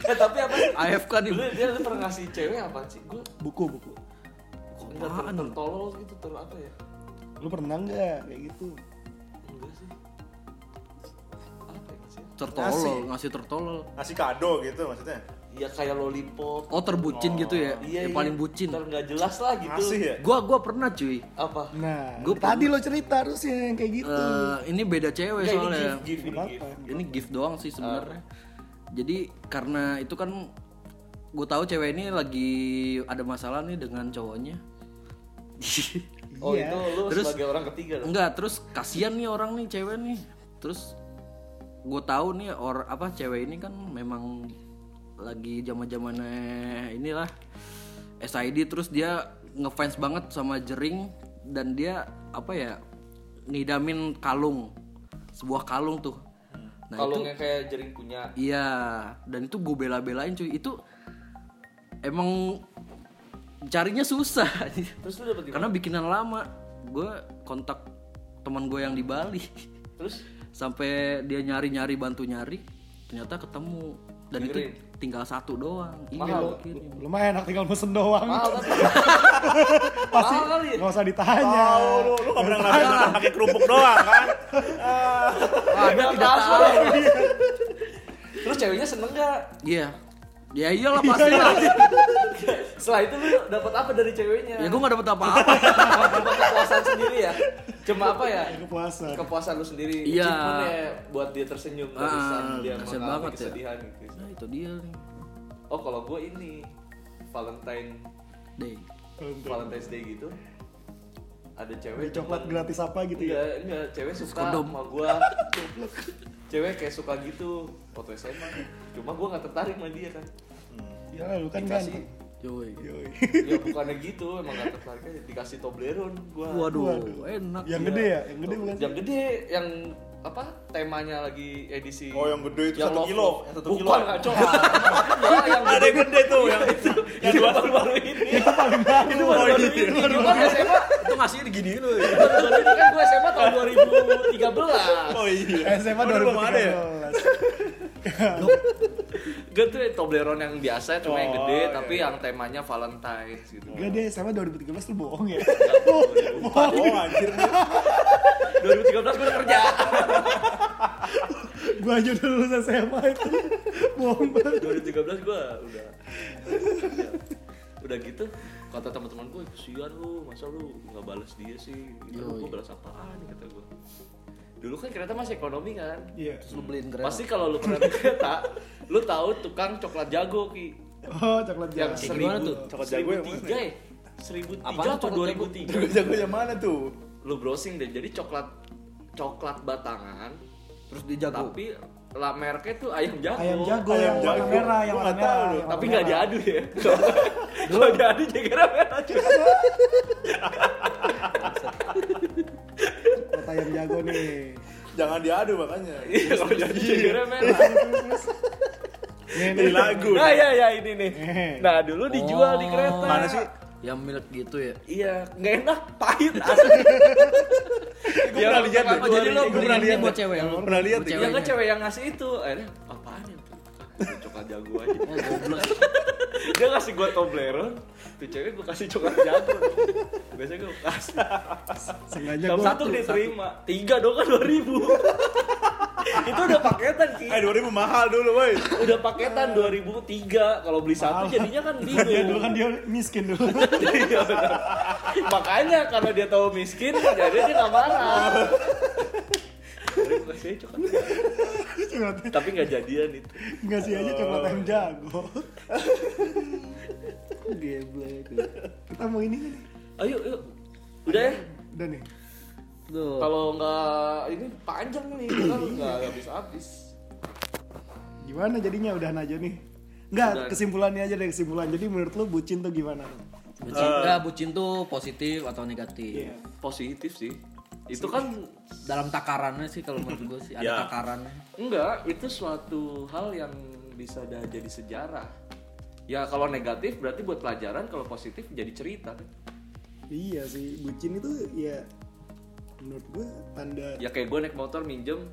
Speaker 3: eh tapi apa sih?
Speaker 1: AFK nih.
Speaker 3: dulu dia pernah ngasih cewek apa sih? Gue
Speaker 4: buku buku.
Speaker 3: Enggak ter
Speaker 1: Apaan?
Speaker 3: tertolol gitu ter apa ya
Speaker 4: lu pernah nggak kayak gitu
Speaker 3: enggak sih apa ya sih
Speaker 1: Tertolol, ngasih tertolol.
Speaker 2: Ngasih kado gitu maksudnya.
Speaker 3: ya kayak lollipop
Speaker 1: Oh terbucin gitu ya?
Speaker 3: iya
Speaker 1: yang
Speaker 3: iya.
Speaker 1: paling bucin.
Speaker 3: Ntar nggak jelas lah gitu
Speaker 2: Ngasih ya?
Speaker 1: Gua gua pernah cuy.
Speaker 3: apa
Speaker 4: nah
Speaker 1: Gua
Speaker 4: tadi lo cerita harusnya yang kayak gitu
Speaker 1: Eh, ini beda cewek
Speaker 3: Enggak, ini
Speaker 1: soalnya.
Speaker 3: gift gift ini gift
Speaker 1: Ini gift doang sih sebenarnya.
Speaker 3: Ah.
Speaker 1: Jadi karena itu kan gue tahu cewek ini lagi ada masalah nih dengan cowoknya.
Speaker 3: oh
Speaker 4: Iya.
Speaker 3: itu lu
Speaker 1: Terus-
Speaker 3: sebagai orang ketiga dong
Speaker 1: Enggak, terus kasihan nih orang nih cewek nih. Terus gue tahu nih or apa cewek ini kan memang lagi zaman zamannya inilah SID terus dia ngefans banget sama Jering dan dia apa ya nidamin kalung sebuah kalung tuh. Nah itu
Speaker 3: kalungnya kayak jering punya
Speaker 1: iya dan itu gue bela-belain cuy itu emang carinya susah.
Speaker 3: Terus lu dapet
Speaker 1: karena bikinan lama gue kontak teman gue yang di Bali.
Speaker 3: Terus?
Speaker 1: Sampai dia nyari-nyari bantu nyari ternyata ketemu. Dan itu
Speaker 3: Kirim.
Speaker 1: tinggal satu doang. Iya
Speaker 3: Mahal.
Speaker 1: kirim.
Speaker 4: lumayan enak tinggal pesen doang.
Speaker 3: Mahal tapi
Speaker 4: pasti
Speaker 3: ya?
Speaker 4: nggak usah ditanya.
Speaker 2: Lu, lu gak pernah ngerasain pakai kerupuk doang kan? Ah,
Speaker 1: Wah, dia tidak
Speaker 3: Transfer.
Speaker 1: tahu.
Speaker 3: Terus ceweknya seneng gak
Speaker 1: iya ya iyalah pasti lah.
Speaker 3: Setelah itu lu dapat apa dari ceweknya?
Speaker 1: Ya gue gak dapet apa-apa.
Speaker 3: Cuma kepuasan sendiri ya? Cuma apa ya?
Speaker 4: Kepuasan.
Speaker 3: Kepuasan lu sendiri.
Speaker 1: Iya.
Speaker 3: Ya buat dia tersenyum dari
Speaker 1: Ah,
Speaker 3: saat dia mengalami
Speaker 1: banget ya.
Speaker 3: kesedihan gitu.
Speaker 1: Nah itu dia nih.
Speaker 3: Oh kalau gue ini Valentine
Speaker 1: deh
Speaker 3: Valentine's Day gitu ada cewek
Speaker 4: Beli coklat
Speaker 3: demen-
Speaker 4: gratis apa gitu ya?
Speaker 3: Enggak enggak. Cewek suka
Speaker 1: Kondom.
Speaker 3: sama gua. Cewek kayak suka gitu foto SMA cuma gua nggak tertarik sama dia kan
Speaker 4: ya lu kan
Speaker 3: dikasih.
Speaker 4: Ganteng
Speaker 1: Yoi.
Speaker 4: Yoi.
Speaker 3: ya bukannya gitu emang nggak tertarik aja dikasih Toblerone gua.
Speaker 1: Waduh,
Speaker 4: Waduh.
Speaker 1: enak
Speaker 4: yang
Speaker 3: Iya.
Speaker 4: gede ya? Yang gede bukan
Speaker 3: yang gede yang apa temanya lagi edisi
Speaker 2: Oh, yang gede itu satu kilo, yang satu
Speaker 3: bukan
Speaker 2: kilo.
Speaker 3: nggak coklat ya, yang
Speaker 2: ada yang gede tuh, yang itu, yang
Speaker 3: itu
Speaker 2: dua
Speaker 3: baru-baru ini.
Speaker 4: Itu paling baru.
Speaker 3: Itu
Speaker 2: iya.
Speaker 3: ini gua SMA
Speaker 1: itu ngasihnya diginiin loh.
Speaker 3: Baru-baru ini. Kan gua SMA tahun 2013
Speaker 2: Oh iya.
Speaker 4: SMA
Speaker 2: Oh, dulu belum ada ya?
Speaker 4: 2013
Speaker 3: Gue tuh Toblerone yang biasa cuma yang
Speaker 2: Oh,
Speaker 3: gede
Speaker 2: iya,
Speaker 3: tapi
Speaker 2: iya.
Speaker 3: yang temanya Valentine's gitu.
Speaker 4: Enggak deh, SMA 2013 tuh bohong ya.
Speaker 2: Oh anjir.
Speaker 3: 2013 gue udah kerja.
Speaker 4: Gua aja udah lulus SMA itu. Bohong banget.
Speaker 3: 2013 gue udah udah gitu kata teman-teman gue kesian lu masa lu nggak balas dia sih gitu gue balas apaan kata gue dulu kan kereta masih ekonomi kan
Speaker 4: Iya.
Speaker 1: terus lu beliin kereta
Speaker 3: pasti kalau lu pernah kereta lu tahu tukang coklat jago ki
Speaker 4: Oh, coklat
Speaker 3: yang
Speaker 4: jago.
Speaker 1: Gimana
Speaker 3: seribu
Speaker 1: tuh?
Speaker 2: Coklat jago yang mana?
Speaker 3: tiga ya seribu tiga
Speaker 1: coklat
Speaker 3: dua
Speaker 1: jago?
Speaker 3: ribu tiga
Speaker 2: Jago jago yang mana tuh?
Speaker 3: lu browsing deh jadi coklat coklat batangan
Speaker 1: terus dijago
Speaker 3: tapi lah mereknya tuh ayam jago.
Speaker 4: ayam jago
Speaker 2: Ayam
Speaker 4: yang warna
Speaker 2: jago.
Speaker 4: merah yang warna
Speaker 2: tahu
Speaker 4: merah yang
Speaker 3: Tapi nggak diadu ya. Kalau diadu jaga merah
Speaker 4: ayam jago nih
Speaker 2: Jangan diadu makanya.
Speaker 3: Iya kalau jaga merah.
Speaker 4: nih
Speaker 2: Di lagu.
Speaker 3: Nah ya ya ini nih. Nah dulu dijual di kereta.
Speaker 1: Oh,
Speaker 2: Mana sih?
Speaker 1: Yang milk gitu ya.
Speaker 3: Iya, nggak enak, pahit asli.
Speaker 2: Gua pernah lihat deh.
Speaker 1: Jadi lo
Speaker 2: pernah
Speaker 1: ini
Speaker 2: lihat
Speaker 1: buat
Speaker 2: deh.
Speaker 1: cewek lo?
Speaker 2: Pernah lihat deh.
Speaker 3: Ya kan cewek yang ngasih itu, akhirnya apaan ya? Ah, Coklat jago aja. Dia ngasih gua Toblerone, tuh cewek gua kasih coklat jago. Biasanya gua kasih.
Speaker 4: sengaja gue
Speaker 3: satu diterima, tiga dong kan dua ribu. itu udah paketan ki.
Speaker 2: Eh 2000 mahal dulu, woi.
Speaker 3: Udah paketan dua ribu tiga. Kalau beli satu jadinya kan bingung.
Speaker 4: dia dulu kan dia miskin dulu
Speaker 3: Iya, benar. Makanya karena dia tahu miskin, jadi dia nggak marah. Kasih. Coklat- Tapi nggak jadian itu.
Speaker 4: ngasih aja coklat ayam jago
Speaker 1: Geblek.
Speaker 4: kita mau ini kan nih
Speaker 3: Ayo, yuk. Udah ya?
Speaker 4: udah nih
Speaker 1: Tuh.
Speaker 3: Kalau nggak ini panjang nih, kan nggak habis-habis.
Speaker 4: gimana jadinya udahan aja nih Enggak,
Speaker 3: Udah.
Speaker 4: kesimpulannya aja deh kesimpulan. Jadi menurut lu bucin tuh gimana?
Speaker 1: Bucin, enggak, bucin tuh positif atau negatif?
Speaker 4: Iya.
Speaker 3: Positif sih. Itu kan
Speaker 1: Dalam takarannya sih kalau menurut gue sih ada
Speaker 2: Ya.
Speaker 1: takarannya.
Speaker 3: enggak, itu suatu hal yang bisa dah jadi sejarah. Ya kalau negatif berarti buat pelajaran, kalau positif jadi cerita. kan.
Speaker 4: Iya sih, bucin itu ya menurut gue tanda
Speaker 3: Ya kayak gue naik motor minjem,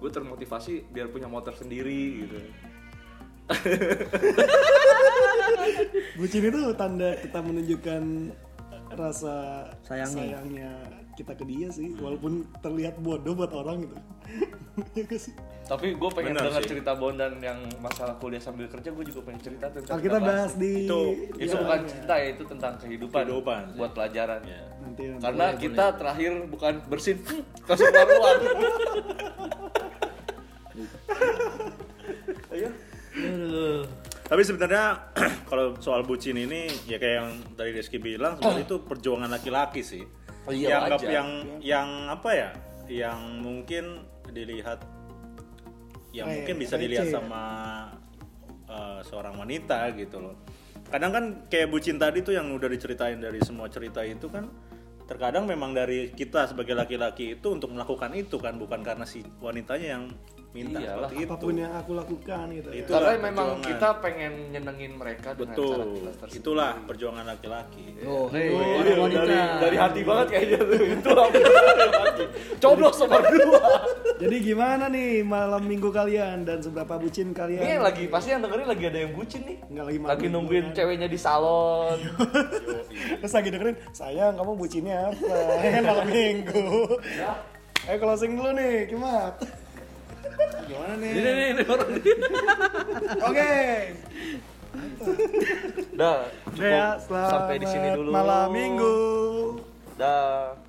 Speaker 3: gue termotivasi biar punya motor sendiri gitu.
Speaker 4: bucin itu tanda kita menunjukkan rasa
Speaker 1: Sayangnya.
Speaker 4: sayangnya kita ke dia sih, walaupun terlihat bodoh buat orang gitu. Sih?
Speaker 3: Tapi gue pengen
Speaker 2: Benar
Speaker 3: dengar
Speaker 2: sih.
Speaker 3: cerita Bondan yang masalah kuliah sambil kerja, gue juga pengen cerita tentang
Speaker 4: kita bahas di
Speaker 2: Itu-
Speaker 3: itu
Speaker 4: ya,
Speaker 3: bukan
Speaker 4: ya.
Speaker 3: cerita ya, itu tentang kehidupan,
Speaker 2: Kehidupan.
Speaker 3: buat pelajaran
Speaker 2: Ya.
Speaker 4: nanti, nanti.
Speaker 3: Karena kita terakhir bukan bersin, hmm, kasih keluar Ayo.
Speaker 2: Tapi sebenarnya kalau soal bucin ini ya kayak yang tadi Rizky bilang sebenarnya itu perjuangan laki-laki sih.
Speaker 3: Oh iya,
Speaker 2: yang anggap
Speaker 3: wajar.
Speaker 2: yang yang apa ya? Yang mungkin dilihat yang
Speaker 4: Re-
Speaker 2: mungkin bisa
Speaker 4: receh
Speaker 2: dilihat
Speaker 4: ya?
Speaker 2: sama uh, seorang wanita gitu loh. Kadang kan kayak bucin tadi tuh yang udah diceritain dari semua cerita itu kan terkadang memang dari kita sebagai laki-laki itu untuk melakukan itu kan bukan karena si wanitanya yang minta
Speaker 3: Iyalah,
Speaker 2: seperti itu.
Speaker 4: apa pun yang aku lakukan gitu. ya.
Speaker 2: Itu-
Speaker 3: Karena
Speaker 2: Itulah
Speaker 3: memang
Speaker 2: perjuangan.
Speaker 3: kita pengen nyenengin mereka dengan cara
Speaker 2: Betul.
Speaker 3: kita tersendiri.
Speaker 2: Itulah perjuangan laki-laki.
Speaker 1: Oh, hei,
Speaker 3: Iya,
Speaker 1: orang wanita.
Speaker 3: dari, dari hati banget kayaknya tuh itu. Coblos sama dua.
Speaker 4: Jadi gimana nih malam minggu kalian dan seberapa bucin kalian?
Speaker 3: Ini lagi pasti yang dengerin lagi ada yang bucin nih.
Speaker 4: Nggak lagi malam
Speaker 3: Lagi
Speaker 4: minggu
Speaker 3: nungguin
Speaker 4: kan.
Speaker 3: ceweknya di salon.
Speaker 4: Terus lagi dengerin, sayang kamu bucinnya apa? Ya kan malam minggu. Ayo closing dulu nih, Kimat. Gimana nih?
Speaker 3: ini nih ini orang.
Speaker 4: Oke.
Speaker 3: Dah, sampai di sini dulu.
Speaker 4: Malam minggu.
Speaker 3: Dah.